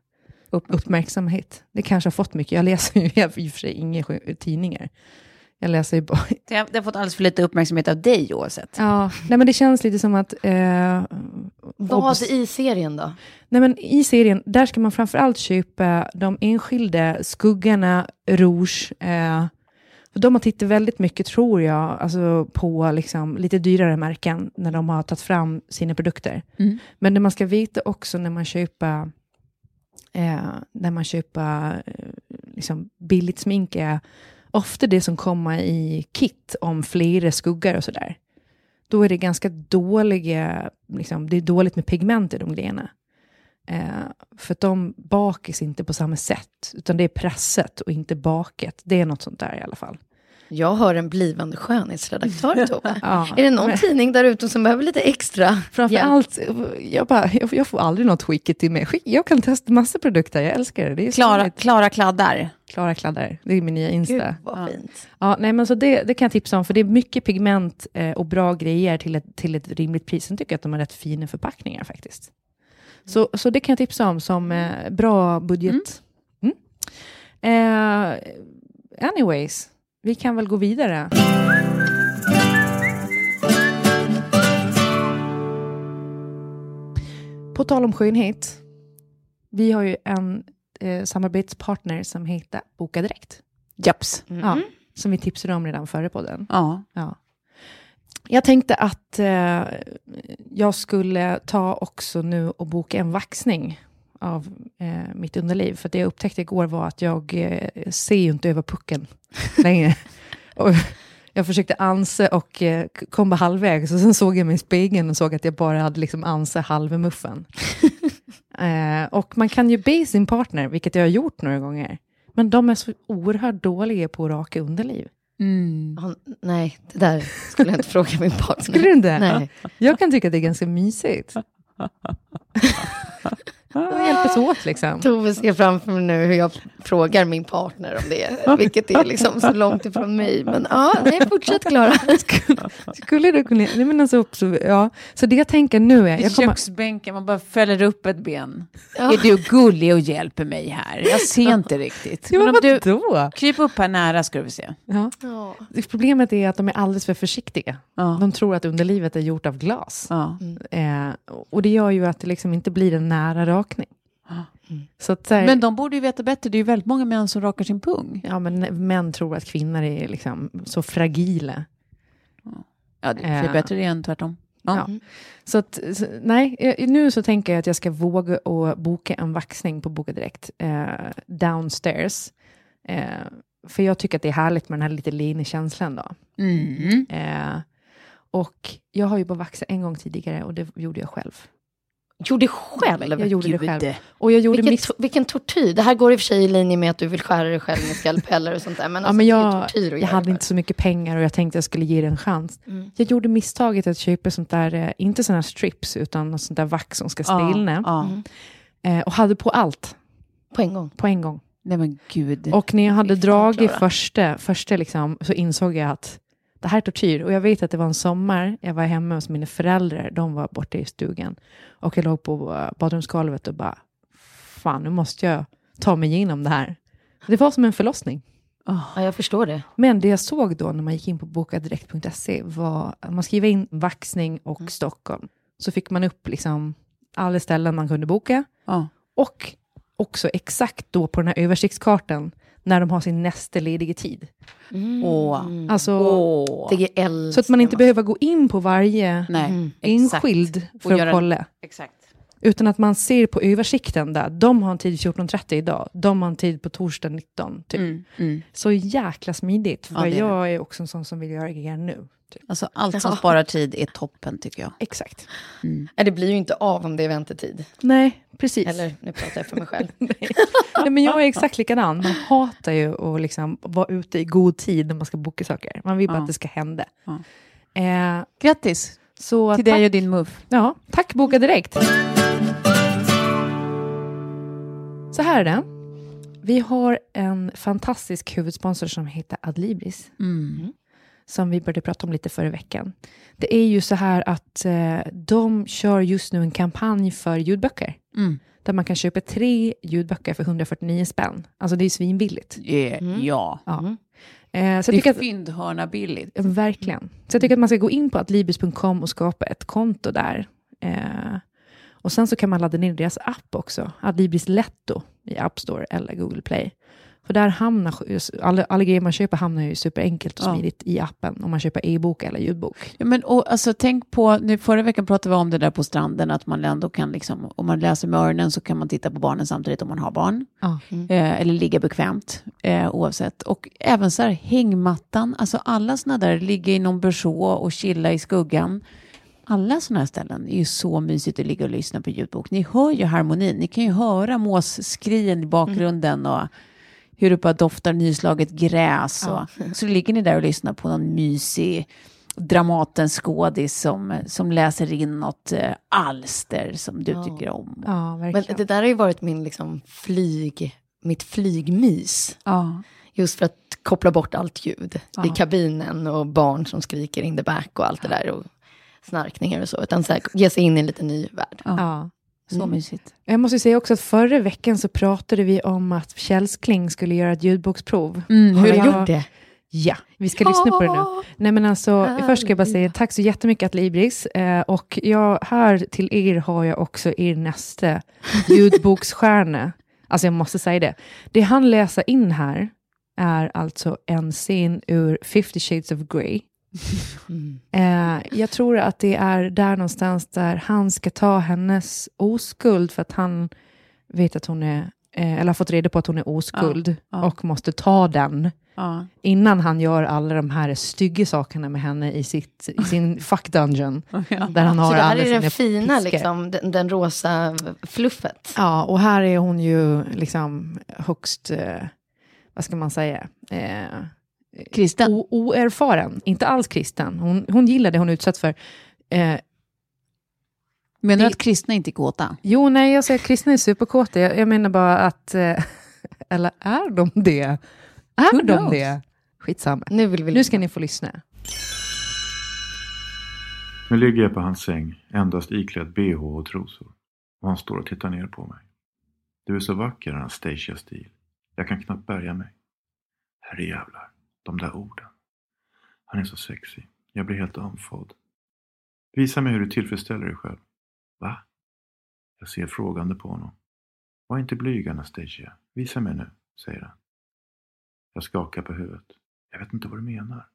uppmärksamhet. Det kanske har fått mycket. Jag läser ju i och för sig inga tidningar. Jag läser ju bara... Det har, det har fått alldeles för lite uppmärksamhet av dig oavsett. Ja, nej men det känns lite som att... Eh, Vad obs- i serien då? Nej, men I serien, där ska man framförallt köpa de enskilda skuggorna, rouge. Eh, för de har tittat väldigt mycket, tror jag, alltså på liksom, lite dyrare märken när de har tagit fram sina produkter. Mm. Men det man ska veta också när man köper, eh, när man köper eh, liksom billigt smink är ofta det som kommer i kit om flera skuggor och sådär. Då är det ganska dåliga, liksom, det är dåligt med pigment i de grejerna. Eh, för att de bakas inte på samma sätt, utan det är presset och inte baket. Det är något sånt där i alla fall. Jag har en blivande skönhetsredaktör, Tove. Ja. Är det någon tidning där ute som behöver lite extra Framför hjälp? allt, jag, bara, jag, jag får aldrig något skickat till mig. Jag kan testa massa produkter, jag älskar det. det är Klara, klara kladdar. Klara kladdar, det är min nya Insta. Gud, vad fint. Ja, nej, men så det, det kan jag tipsa om, för det är mycket pigment eh, och bra grejer till ett, till ett rimligt pris. Sen tycker jag att de har rätt fina förpackningar faktiskt. Så, så det kan jag tipsa om som eh, bra budget. Mm. Eh, anyways, vi kan väl gå vidare. På tal om skönhet, vi har ju en eh, samarbetspartner som heter Boka Direkt. Japs. Ja, som vi tipsade om redan före podden. Ja. Ja. Jag tänkte att eh, jag skulle ta också nu och boka en vaxning av eh, mitt underliv. För det jag upptäckte igår var att jag eh, ser ju inte över pucken längre. och jag försökte anse och eh, kom bara halvvägs och sen såg jag mig i spegeln och såg att jag bara hade liksom anse halvmuffen. eh, och man kan ju be sin partner, vilket jag har gjort några gånger. Men de är så oerhört dåliga på att raka underliv. Mm. Han, nej, det där skulle jag inte fråga min partner. Skulle du inte? Nej. Jag kan tycka att det är ganska mysigt. De hjälps åt liksom. Tove ser framför mig nu hur jag frågar min partner om det, vilket är liksom så långt ifrån mig. Men ja, nej, fortsätt Klara. Skulle du kunna... Nej, men alltså, också, ja. Så det jag tänker nu är... Jag kommer, köksbänken, man bara fäller upp ett ben. Ja. Är du gullig och hjälper mig här? Jag ser inte riktigt. ja, Men men om du vadå? kryp upp här nära ska du få se. Ja. Ja. Problemet är att de är alldeles för försiktiga. Ja. De tror att underlivet är gjort av glas. Ja. Eh, och det gör ju att det liksom inte blir en nära rakning. Så att, här, Men de borde ju veta bättre. Det är ju väldigt många män som rakar sin pung. ja, men män tror att kvinnor är liksom så fragila. Ja, det är Eh. bättre det än tvärtom. Ja. Ja. Så att, så, nej, eh, nu så tänker jag att jag ska våga och boka en vaxning på Boka Direkt eh, downstairs. Eh, för jag tycker att det är härligt med den här lite lenig känslan då. Mm. Eh, och jag har ju bara vaxat en gång tidigare och det gjorde jag själv. Gjorde själv? Jag gjorde det Gud. själv. Och jag gjorde Vilken, miss... vilken tortyr. Det här går i och för sig i linje med att du vill skära dig själv med skalpeller och sånt där. Men, Ja, alltså, men det jag, jag göra hade det inte så mycket pengar och jag tänkte att jag skulle ge det en chans. Mm. Jag gjorde misstaget att köpa sånt där, eh, inte sådana här strips, utan sånt där vax som ska stilna. Ja. Mm. Eh, och hade på allt På en gång. på en gång. Nej men gud. Och när jag hade dragit första, första liksom, så insåg jag att det här är tortyr. Och jag vet att det var en sommar, jag var hemma hos mina föräldrar, de var borta i stugan. Och jag låg på eh, badrumsgolvet och bara, fan nu måste jag ta mig igenom det här. Det var som en förlossning. Oh. Ja, jag förstår det. Men det jag såg då när man gick in på bokadirekt.se var att man skrev in vaxning och Mm. Stockholm. Så fick man upp liksom alla ställen man kunde boka. Ja. Och också exakt då på den här översiktskartan när de har sin nästa lediga tid. Mm. Åh. Alltså, Åh. Det är eld. Så att man inte behöver gå in på varje Nej, Mm. exakt. enskild Och för att kolla. Exakt. Utan att man ser på översikten där, de har en tid 14.30 idag, de har en tid på torsdag 19. Typ. Mm. Mm. Så jäkla smidigt, för Ja, jag är också en sån som vill göra grejer nu. Typ. Alltså allt som Ja. sparar tid är toppen tycker jag. Exakt. Mm. Nej, det blir ju inte av om det är väntetid. Nej, precis. Eller, nu pratar jag för mig själv. Nej, men jag är exakt likadan. Man hatar ju att liksom vara ute i god tid när man ska boka saker. Man vill bara Ja. att det ska hända. Ja. Eh, Grattis så till tack, dig och din muff. ja, tack Boka Direkt. Så här är det. Vi har en fantastisk huvudsponsor som heter Adlibris. Mm. Som vi började prata om lite förra veckan. Det är ju så här att eh, de kör just nu en kampanj för ljudböcker. Mm. Där man kan köpa tre ljudböcker för 149 spänn. Alltså det är svinbilligt. Yeah, Mm. Ja. Ja. Mm. Eh, så jag Det är fyndhörna billigt. verkligen. Så jag tycker att man ska gå in på adlibris.com och skapa ett konto där. Eh, och sen så kan man ladda ner deras app också. Adlibris Letto i App Store eller Google Play. För där hamnar, alla, alla grejer man köper hamnar ju superenkelt och Ja. smidigt i appen. Om man köper e-bok eller ljudbok. Ja, men, och, alltså, tänk på, nu, förra veckan pratade vi om det där på stranden, att man ändå kan, liksom, om man läser med öronen så kan man titta på barnen samtidigt om man har barn. Ja. Eh, eller ligga bekvämt, eh, oavsett. Och även så här, hängmattan, alltså alla sådana där, ligga i någon berså och chilla i skuggan. Alla sådana här ställen är ju så mysigt att ligga och lyssna på ljudbok. Ni hör ju harmonin, ni kan ju höra måsskrien i bakgrunden och hur det bara doftar nyslaget gräs. Och, Så ligger ni där och lyssnar på någon mysig Dramatens skådis som, som läser in något eh, alster som du Ja. tycker om. Ja, Men det där har ju varit min liksom, flyg, mitt flygmys. Ja. Just för att koppla bort allt ljud Ja. i kabinen och barn som skriker in the back och allt det där. Och snarkningar och så. Utan så här, ge sig in i en liten ny värld. Ja. Ja. Så Mm. mysigt. Jag måste säga också att förra veckan så pratade vi om att Källskling skulle göra ett ljudboksprov. Mm, Har du gjort det? Ja, vi ska lyssna på det nu. Nej men alltså, Härligt. först ska jag bara säga tack så jättemycket Adlibris. Eh, och jag, här till er har jag också er nästa ljudboksstjärna. Alltså jag måste säga det. Det han läser in här är alltså en scen ur 50 shades of Grey. Mm. Eh, jag tror att det är där någonstans där han ska ta hennes oskuld för att han vet att hon är, eh, eller har fått reda på att hon är oskuld ja. och måste ta den Ja. innan han gör alla de här stygga sakerna med henne i, sitt, i sin fuck dungeon. Där han har Så det här är den fina, liksom, den, den rosa fluffet. Ja, och här är hon ju liksom högst, eh, vad ska man säga, eh, Kristen. o- oerfaren. Inte alls kristen. Hon, hon gillar det hon är utsatt för. Eh, Menar du att kristna inte är kåta? Jo, nej, jag säger att kristna är superkåta. Jag, jag menar bara att... Eh, eller är de det? Är Who de knows? det? Skitsamma. Nu vill vi Nu ska ni få lyssna. Nu ligger jag på hans säng, endast iklädd bh och trosor. Och han står och tittar ner på mig. Du är så vacker, Anastasia-stil. Jag kan knappt bärga mig. Herrejävlar, de där orden. Han är så sexig. Jag blir helt andfådd. Visa mig hur du tillfredsställer dig själv. Va? Jag ser frågande på honom. Var inte blyg, Anastasia. Visa mig nu, säger han. Jag skakar på huvudet. Jag vet inte vad du menar.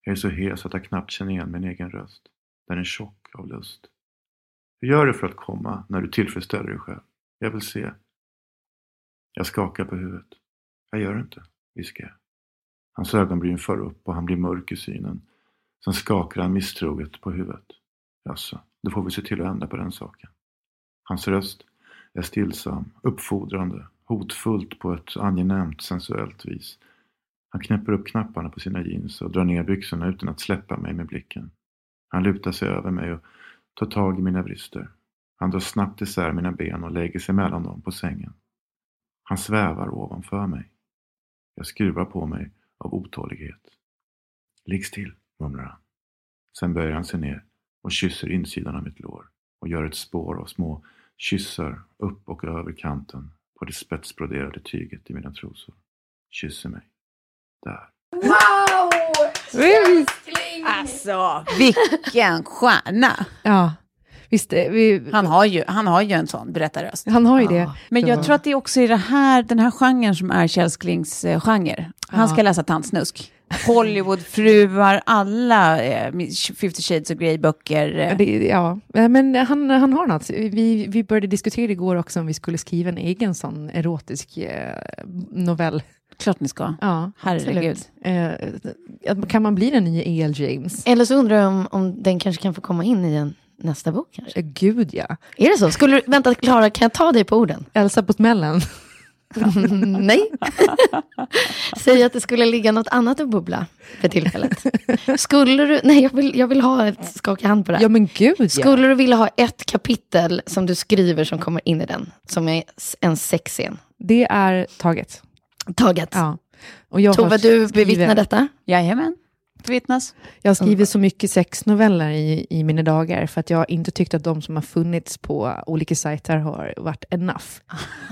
Jag är så hes att jag knappt känner igen min egen röst. Den är tjock av lust. Hur gör du för att komma när du tillfredsställer dig själv? Jag vill se. Jag skakar på huvudet. Jag gör inte, viskar jag. Hans ögonbryn far upp och han blir mörk i synen. Sen skakar han misstroget på huvudet. Jaså, då får vi se till att ändra på den saken. Hans röst är stillsam, uppfordrande, hotfullt på ett angenämt sensuellt vis. Han knäpper upp knapparna på sina jeans och drar ner byxorna utan att släppa mig med blicken. Han lutar sig över mig och tar tag i mina brister. Han drar snabbt isär mina ben och lägger sig mellan dem på sängen. Han svävar ovanför mig. Jag skruvar på mig av otålighet. Ligg still, mumlar han. Sen böjer han sig ner och kysser insidan av mitt lår och gör ett spår av små kyssar upp och över kanten på det spetsbroderade tyget i mina trosor. Kysser mig. Där. Alltså, vilken stjärna! Ja, visst. eh, Vi, Han har ju, han har ju en sån berättarröst. han har ju Ja. det. Men jag tror att det är också i det här, den här genren som är Kjell Sklings eh, genre. Han Ja. ska läsa tantsnusk. Hollywoodfruar, alla eh, 50 shades of Grey-böcker. Ja, Eh. ja, men han, han har något. Vi, vi började diskutera igår också om vi skulle skriva en egen sån erotisk eh, novell. Klart ni ska. Ja, Herregud. Eh, kan man bli den nya E.L. James? Eller så undrar jag om, om den kanske kan få komma in i en nästa bok kanske. Eh, Gud ja. Är det så? Skulle du, vänta Klara, kan jag ta dig på orden? Elsa på smällen. Nej. Säg att det skulle ligga något annat och bubbla för tillfället. Skulle du, nej jag vill, jag vill ha ett skaka hand på det här. Ja men gud ja. Skulle du vilja ha ett kapitel som du skriver som kommer in i den, som är en sexscen? Det är taget. Taget. Ja. Och jag Tove, har du bevittnar detta? Jajamän, bevittnas. Jag har skrivit så mycket sexnoveller i, i mina dagar för att jag inte tyckt att de som har funnits på olika sajter har varit enough.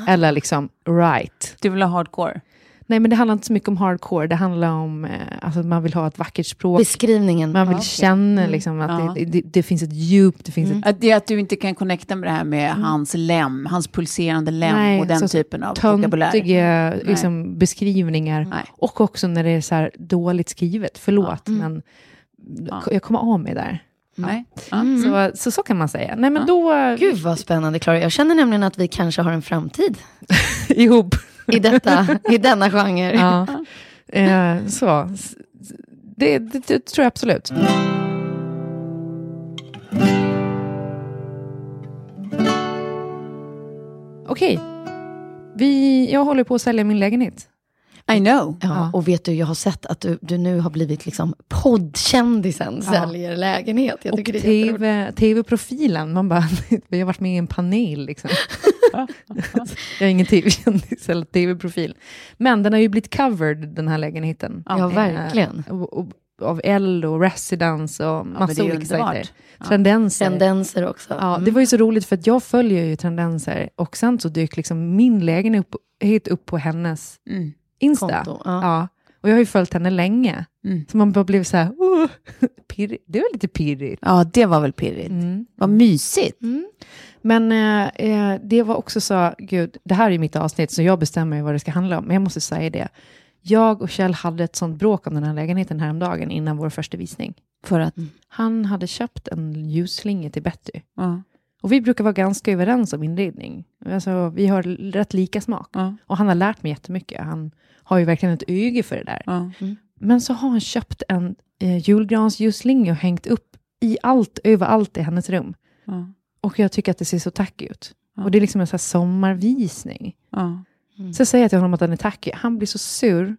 Eller liksom right. Du vill ha hardcore? Nej men det handlar inte så mycket om hardcore, det handlar om eh, alltså, att man vill ha ett vackert språk. Beskrivningen. Man vill Ja, okej. känna liksom, att Ja. det, det, det finns ett djup, det finns ett Att det är att du inte kan connecta med det här med hans lem, hans pulserande lem Nej, och den så typen av vokabulär. töntiga liksom, beskrivningar. Nej. Och också när det är så här dåligt skrivet, förlåt, men Ja. jag kommer av mig där. Nej. Ja. Mm. Så, så så kan man säga. Nej men då, Gud vad spännande Klara. Jag känner nämligen att vi kanske har en framtid ihop i, detta, i denna genre. Ja. Eh, så. Det, det, det tror jag absolut. Okej. Vi, jag håller på att sälja min lägenhet. I know. Ja, och vet du, jag har sett att du, du nu har blivit liksom poddkändisen, säljer lägenhet. Jag Och. TV, tv-profilen, man bara, vi har varit med i en panel liksom. jag är ingen tv-kändis eller tv-profil. Men den har ju blivit covered, den här lägenheten. Ja, Eh, verkligen. och, och, av L och Residence och massa är olika sajter. Tendenser. Tendenser också. Ja, Mm. det var ju så roligt för att jag följer ju tendenser och sen så dök liksom min lägenhet upp, upp på hennes Mm. Insta. Konto, ja. ja. Och jag har ju följt henne länge. Mm. Så man bara blev så här, oh, det var lite pirrigt. Ja, det var väl pirrigt. Mm. Vad mysigt. Men eh, eh, det var också så, gud, det här är mitt avsnitt så jag bestämmer ju vad det ska handla om. Men jag måste säga det. Jag och Kjell hade ett sånt bråk om den här lägenheten häromdagen innan vår första visning. För att... Han hade köpt en ljusslinga till Betty. Ja. Och vi brukar vara ganska överens om inredning. Alltså, vi har rätt lika smak. Ja. Och han har lärt mig jättemycket. Han har ju verkligen ett öga för det där. Ja. Men så har han köpt en eh, julgransljusslinga och hängt upp i allt, överallt i hennes rum. Ja. Och jag tycker att det ser så tacky ut. Ja. Och det är liksom en sån här sommarvisning. Ja. Så jag säger till honom att den är tacky. Han blir så sur,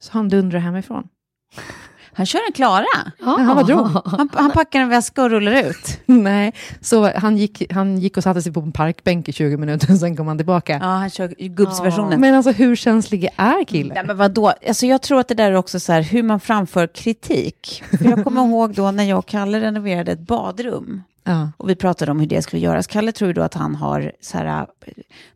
så han dundrar hemifrån. Han kör en Klara. Vad drog? Han, han packar en väska och rullar ut. Nej, så han gick, han gick och satte sig på en parkbänk i 20 minuter, sen kom han tillbaka. Ja, han kör gubbsversionen. Men alltså hur känslig är killen? Nej, men vadå? Alltså, jag tror att det där är också så här, hur man framför kritik. För jag kommer ihåg då när jag och Kalle renoverade ett badrum. Ja. Och vi pratade om hur det skulle göras. Kalle tror ju då att han har så här,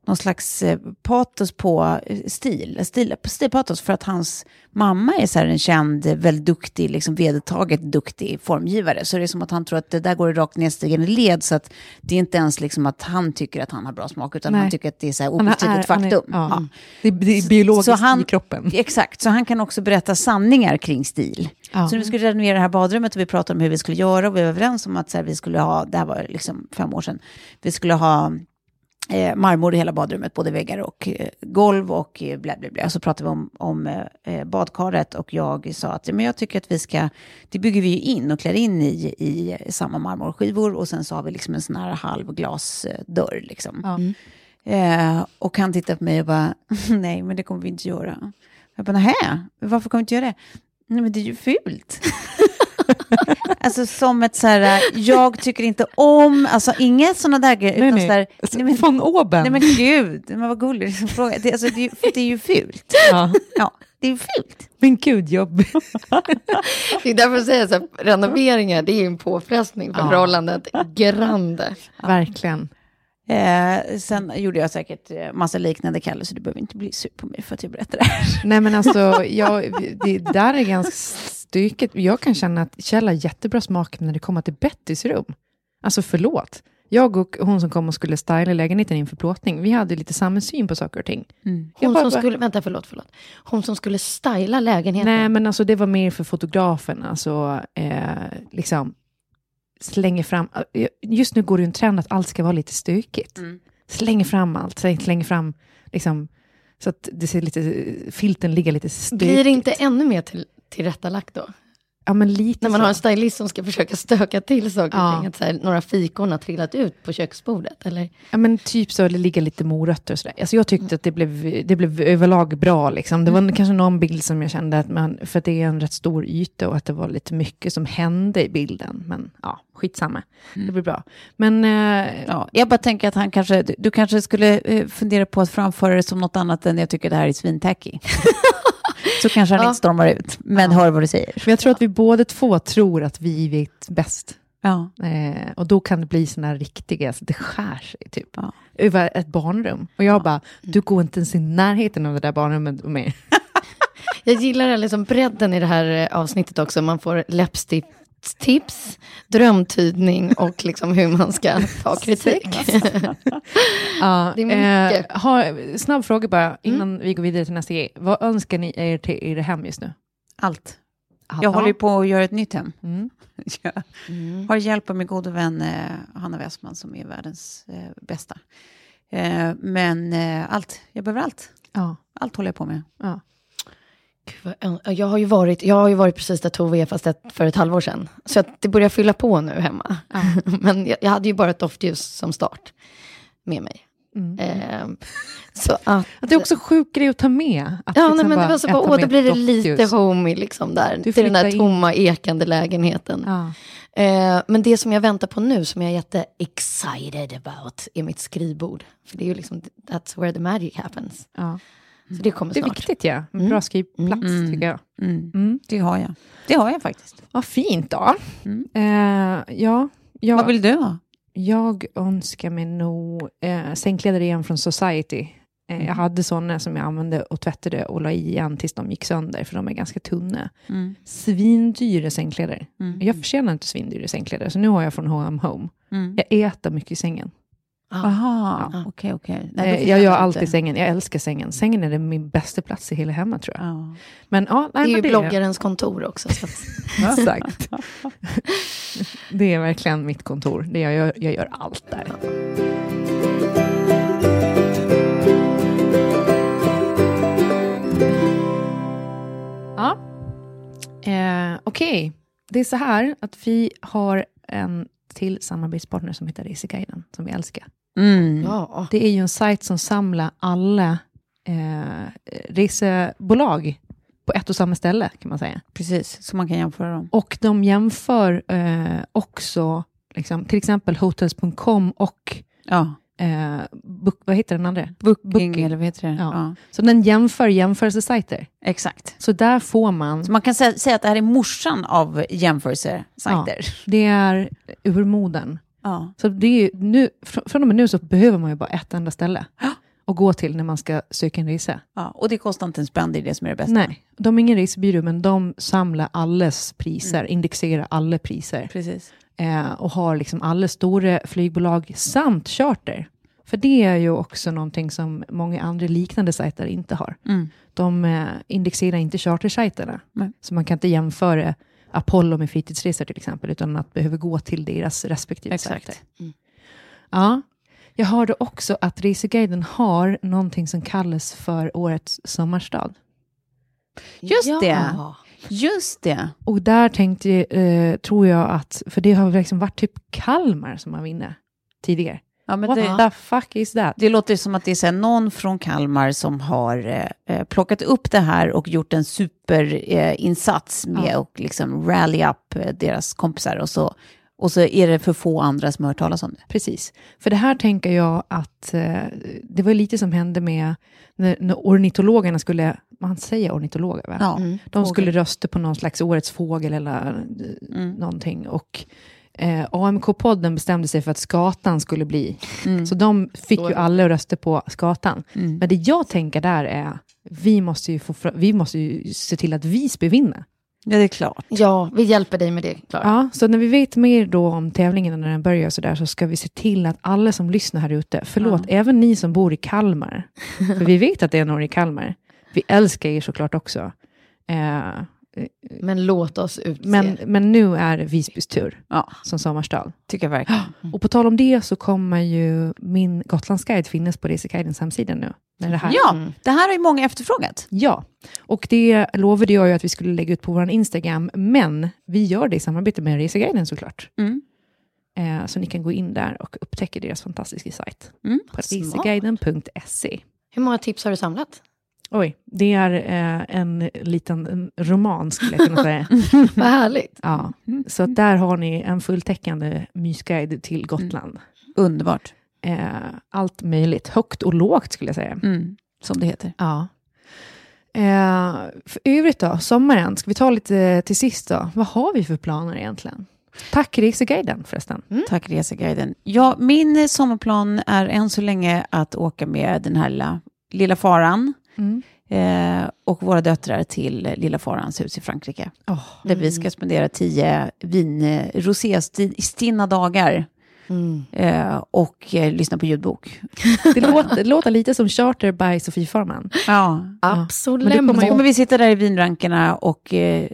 någon slags eh, patos på eh, stil, stil stilpatos för att hans mamma är så här en känd, väldigt duktig, liksom vedertaget duktig formgivare. Så det är som att han tror att det där går rakt nedstigande led, så att det är inte ens liksom att han tycker att han har bra smak, utan Nej. han tycker att det är så här obestridligt han är- faktum. ja. Ja. Det, det är biologiskt Så han- i kroppen. Exakt, så han kan också berätta sanningar kring stil. Ja. Så när vi skulle renovera det här badrummet och vi pratade om hur vi skulle göra och vi var överens om att så här, vi skulle ha, det här var liksom fem år sedan, vi skulle ha eh, marmor i hela badrummet, både väggar och eh, golv och eh, bla bla bla. Så pratade vi om, om eh, eh, badkaret och jag sa att men jag tycker att vi ska, det bygger vi ju in och klär in i, i samma marmorskivor och sen så har vi liksom en sån här halvglasdörr liksom. Ja. Eh, och han tittade på mig och bara, nej men det kommer vi inte göra. Jag bara, nähä, varför kommer vi inte göra det? Nej men det är ju fult. alltså som ett så här, jag tycker inte om, alltså inget sådana där grejer. Nej, utan nej. Så här, nej, men, Von oben. nej men gud, men vad gullig liksom, fråga. Det, alltså, det, är ju- för det är ju fult. ja. Ja, det är ju fult. Men gud, jobbigt. Det är därför jag säger så här, renoveringar, det är ju en påfrestning för Ja. förhållandet. Grande. Verkligen. Eh, sen gjorde jag säkert eh, massa liknande Kalle, så du behöver inte bli sur på mig för att jag berättar det här. Nej men alltså, jag, det där är ganska stycket. Jag kan känna att Kjell har jättebra smak när det kommer till Bettys rum. Alltså förlåt. Jag och hon som kom och skulle styla lägenheten inför plåtning, vi hade lite samma syn på saker och ting. Jag Hon bara- som skulle, vänta förlåt, förlåt. Hon som skulle styla lägenheten. Nej, men alltså det var mer för fotografen. Alltså, eh, liksom, slänger fram... Just nu går det en trend att allt ska vara lite stökigt. Slänger fram allt, släng- slänger fram... Liksom, så att det ser lite... Filten ligger lite stökigt. Blir det inte ännu mer till, tillrättalagt då? Ja, men lite När man så. har en stylist som ska försöka stöka till saker och Ja. ting. Att så här, några fikon har trillat ut på köksbordet. Eller? Ja, men typ så, det ligger lite morötter och sådär. Alltså jag tyckte att det blev, det blev överlag bra. Liksom. Det var kanske någon bild som jag kände att man, för att det är en rätt stor yta och att det var lite mycket som hände i bilden. Men ja, skitsamma. Det blir bra. Men eh, Ja, jag bara tänker att han kanske, du, du kanske skulle eh, fundera på att framföra det som något annat än jag tycker det här är svintacky. Så kanske han Ja. inte stormar ut, men hör vad du säger. Men jag tror att vi båda två tror att vi vet bäst. Ja. Eh, och då kan det bli såna här riktiga, så det skär sig typ. Ja. Över ett barnrum. Och jag bara, du går inte ens i närheten av det där barnrummet med. Jag gillar liksom bredden i det här eh, avsnittet också. Man får läppstiftstips, drömtydning och liksom hur man ska ta kritik. Ja, Det är mycket. eh, ha, snabb fråga bara, innan vi går vidare till nästa grej. Vad önskar ni er till er hem just nu? Allt. Ja. Jag håller ju på att göra ett nytt hem. Mm. Jag har hjälp av min gode vän eh, Hanna Westman som är världens eh, bästa. Eh, men eh, allt, jag behöver allt. Ja. Allt håller jag på med. Ja. Jag har, ju varit, jag har ju varit precis där Tove är, fast ett, för ett halvår sedan. Så att det börjar fylla på nu hemma. Men jag, jag hade ju bara ett doftljus som start med mig. Mm. Ehm, så att... Att det är också sjuk grej att ta med. Att Ja, nej, liksom men det var så bara, åh, med då blir det lite homey liksom där. Du till den där flyttar in. tomma, ekande lägenheten. Ja. Eh, men det som jag väntar på nu, som jag är jätte excited about, är mitt skrivbord. För det är ju liksom, that's where the magic happens. Ja. Så det kommer Det är snart. viktigt ja. En Mm. bra skrivplats Mm. tycker jag. Mm. Mm. Det har jag. Det har jag faktiskt. Vad fint då. Mm. Eh, ja, jag, Vad vill du ha? jag önskar mig nog eh, sängkläder igen från Society. Eh, Jag hade sådana som jag använde och tvättade och la i igen tills de gick sönder, för de är ganska tunna. Mm. Svindyra sängkläder. Mm. Jag förtjänar inte svindyra sängkläder, så nu har jag från H&M Home. Mm. Jag äter mycket i sängen. Ah. Aha, Ja. okej, okej. Nej, då Eh, jag gör inte. alltid sängen. Jag älskar sängen. Sängen är det min bästa plats i hela hemmet tror jag. Ja. Men ja, Det nej, är ju det bloggarens kontor också. Så att, Exakt. det är verkligen mitt kontor. Det jag, gör, jag gör allt där. Ja. Eh, Okej, det är så här att vi har en till samarbetspartner som heter Reseguiden, som vi älskar. Mm. ja. Det är ju en sajt som samlar alla eh, resebolag på ett och samma ställe, kan man säga. Precis, så man kan jämföra dem. Och de jämför eh, också, liksom, till exempel hotels.com och Ja, eh, book, vad heter den andra? Booking, eller vad heter det? Ja. Ja. Så den jämför jämförelsesajter. exakt. Så där får man, Så man kan säga, säga att det här är morsan av jämförelsesajter. det är urmoden. Ja. Så det är nu, fr- från och med nu så behöver man ju bara ett enda ställe att gå till när man ska söka en resa. Ja. Och det kostar inte en spänn, det är det som är det bästa. Nej, de är ingen resebyrå, men de samlar alles priser, indexerar alla priser Precis. eh, och har liksom alla stora flygbolag samt charter. För det är ju också någonting som många andra liknande sajter inte har. Mm. De eh, indexerar inte chartersajterna, Nej. så man kan inte jämföra Apollo med fritidsresor till exempel, utan att behöver gå till deras respektive Exakt. sajter. Ja. Jag hörde också att Reseguiden har någonting som kallas för årets sommarstad. Just ja. det. Just det. Och där tänkte, eh, tror jag att, för det har liksom varit typ Kalmar som har vunnit tidigare. Ja, men What det, the fuck is that? det låter som att det är så här, någon från Kalmar som har eh, eh, plockat upp det här och gjort en superinsats eh, med Ja. och liksom rally up eh, deras kompisar. Och så, och så är det för få andra som har hört talas om det. Precis. För det här tänker jag att eh, det var lite som hände med när, när ornitologerna skulle, man säger ornitologer va? Ja. Mm. De skulle rösta på någon slags årets fågel eller eh, Mm. någonting. Och eh, AMK-podden bestämde sig för att skatan skulle bli. Mm. Så de fick ju alla rösta på skatan. Mm. Men det jag tänker där är, vi måste ju, få, vi måste ju se till att Visby vinner. Ja, det är klart. Ja, vi hjälper dig med det, Klara. Ja, så när vi vet mer då om tävlingen när den börjar så där så ska vi se till att alla som lyssnar här ute, förlåt, även ni som bor i Kalmar, för vi vet att det är några i Kalmar, vi älskar er såklart också. Eh, Men låt oss utse. men, men nu är det Visbys tur Ja, som sommarstad. tycker jag verkligen. Och på tal om det så kommer ju min Gotlandsguide finnas på Reseguidens hemsida nu. När det här. Ja, det här har ju många efterfrågat. Ja, och det lovade jag ju att vi skulle lägga ut på vår Instagram, men vi gör det i samarbete med Reseguiden såklart. Mm. Eh, så ni kan gå in där och upptäcka deras fantastiska sajt Mm. på reseguiden.se. Hur många tips har du samlat? Oj, det är eh, en liten en roman skulle jag kunna säga. Vad härligt. ja. Så att där har ni en fulltäckande mysguide till Gotland. Underbart. Eh, allt möjligt, högt och lågt skulle jag säga. Mm. Som det heter. Ja. Eh, för övrigt då, sommaren, ska vi ta lite till sist då? Vad har vi för planer egentligen? Tack Reseguiden förresten. Tack Reseguiden. Ja, min sommarplan är än så länge att åka med den här lilla, lilla faran Mm. eh, och våra döttrar till eh, lilla farans hus i Frankrike. Oh. Där vi ska spendera tio vin, eh, roséstinna dagar Mm. eh, och eh, lyssna på ljudbok. Det, låter, låter lite som Charter by Sofie Farman. Ja. Absolut. Men kommer kommer vi sitta där i vinrankerna och eh,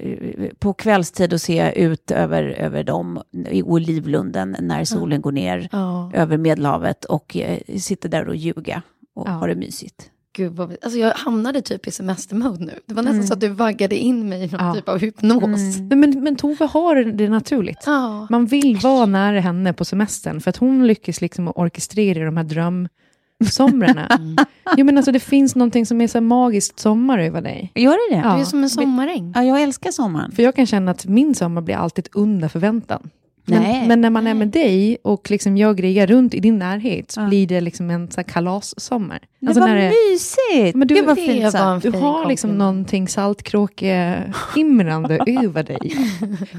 på kvällstid och se ut över, över dem i olivlunden när solen går ner Ja, över Medelhavet och eh, sitta där och ljuga och Ja. ha det mysigt. Gud vad... Alltså jag hamnade typ i semestermode nu. Det var nästan så att du vaggade in mig i någon Ja. typ av hypnos. Men, men, men Tove har det naturligt. Ja. Man vill vara nära henne på semestern, för att hon lyckas liksom att orkestrera de här drömsomrarna. Jo, men alltså, det finns någonting som är så magiskt sommar över dig. Gör det det? Ja. Du är som en sommaräng. Ja, jag älskar sommaren. För jag kan känna att min sommar blir alltid under förväntan. Nej. Men, men när man är med dig och liksom jag grejar runt i din närhet så Ja. blir det liksom en så kalassommar. Det Alltså var det- mysigt! Men du- Gud vad det fint var Du fin har liksom någonting saltkråkehimrande över dig.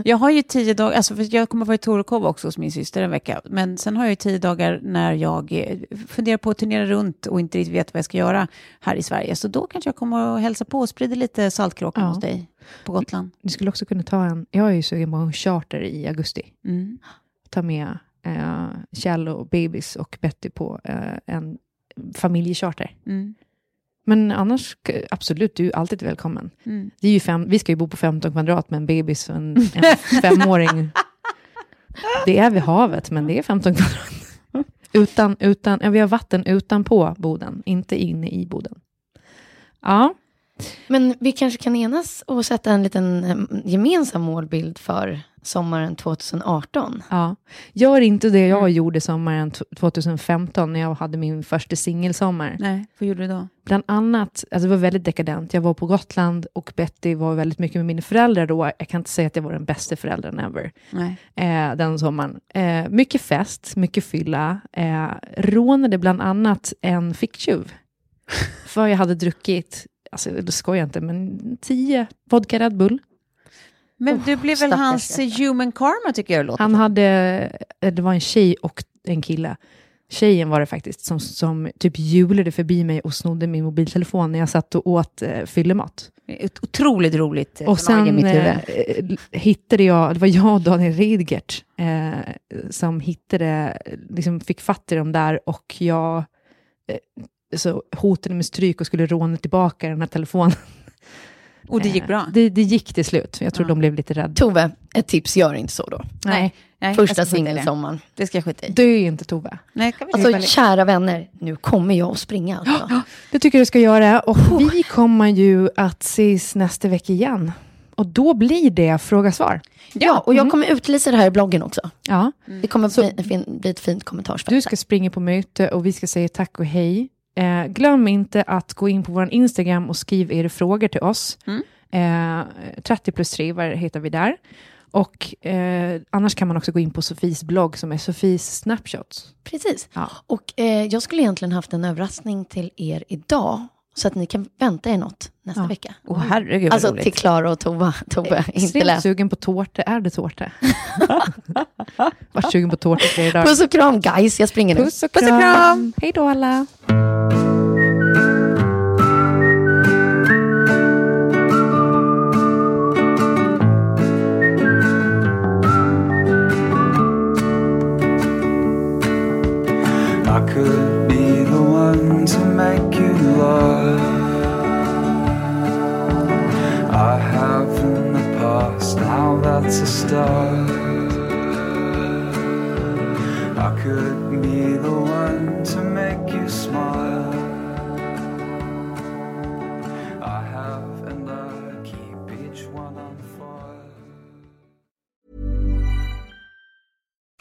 Jag har ju tio dagar, alltså för jag kommer vara i Torekov också hos min syster en vecka. Men sen har jag ju tio dagar när jag eh, funderar på att turnera runt och inte riktigt vet vad jag ska göra här i Sverige. Så då kanske jag kommer att hälsa på och sprida lite saltkråkan Ja. hos dig på Gotland. Du skulle också kunna ta en, jag är ju sugen på en charter i augusti. Mm. Ta med eh, Kjell och Babys och Betty på eh, en familjecharter. Mm. Men annars, absolut, du är alltid välkommen. Mm. Det är ju fem, vi ska ju bo på 15 kvadrat med en bebis och en, en femåring. Det är vid havet, men det är 15 kvadrat. Utan, utan, ja, vi har vatten utanpå boden, inte inne i boden. Ja, Men vi kanske kan enas och sätta en liten gemensam målbild för sommaren 2018. Ja. Gör inte det jag Mm. gjorde sommaren t- 2015 när jag hade min första singelsommar. Nej, vad gjorde du då? Bland annat, alltså det var väldigt dekadent. Jag var på Gotland och Betty var väldigt mycket med mina föräldrar då. Jag kan inte säga att jag var den bästa föräldern ever Nej. eh, den sommaren. Eh, mycket fest, mycket fylla. Eh, rånade bland annat en ficktjuv. För jag hade druckit, alltså det skojar jag inte, men tio vodka Red Bull. Men Oh, du blev väl hans human karma tycker jag det låter Han hade, eh, det var en tjej och en kille. Tjejen var det faktiskt som, som typ hjulade förbi mig och snodde min mobiltelefon när jag satt och åt eh, fyllemat. Otroligt roligt eh, Och sen eh, hittade jag, det var jag och Daniel Ridgert eh, som hittade, liksom fick fatt i dem där och jag eh, så hotade med stryk och skulle råna tillbaka den här telefonen. Och det gick Eh, bra? Det, det gick till slut. Jag tror Ja. de blev lite rädda. Tove, ett tips, gör inte så då. Nej, Nej, Första singelsommaren. Det ska jag skita i. dö inte Tove. Nej, kan vi Alltså det? kära vänner, nu kommer jag att springa alltså. Det tycker jag du ska göra. Och vi kommer ju att ses nästa vecka igen. Och då blir det fråga-svar. Ja, och jag kommer utlysa det här i bloggen också. Ja. Det kommer Så- bli, bli ett fint kommentarsfält. Du ska springa på möte och vi ska säga tack och hej. Eh, glöm inte att gå in på vår Instagram och skriv era frågor till oss. Eh, 30 plus 3 var- heter vi där. Och eh, annars kan man också gå in på Sofies blogg som är Sofies Snapshots. Precis. Ja. Och eh, jag skulle egentligen haft en överraskning till er idag. Så att ni kan vänta er något nästa Ja. vecka. Åh herregud vad Alltså roligt. till Klara och Tova. Tove, inte Extremt sugen på tårta. Är det tårta? Vart sugen på tårta i flera dagar. Puss och kram guys, jag springer nu. Puss och kram. Hej då alla. Now that's a start. I could be the one to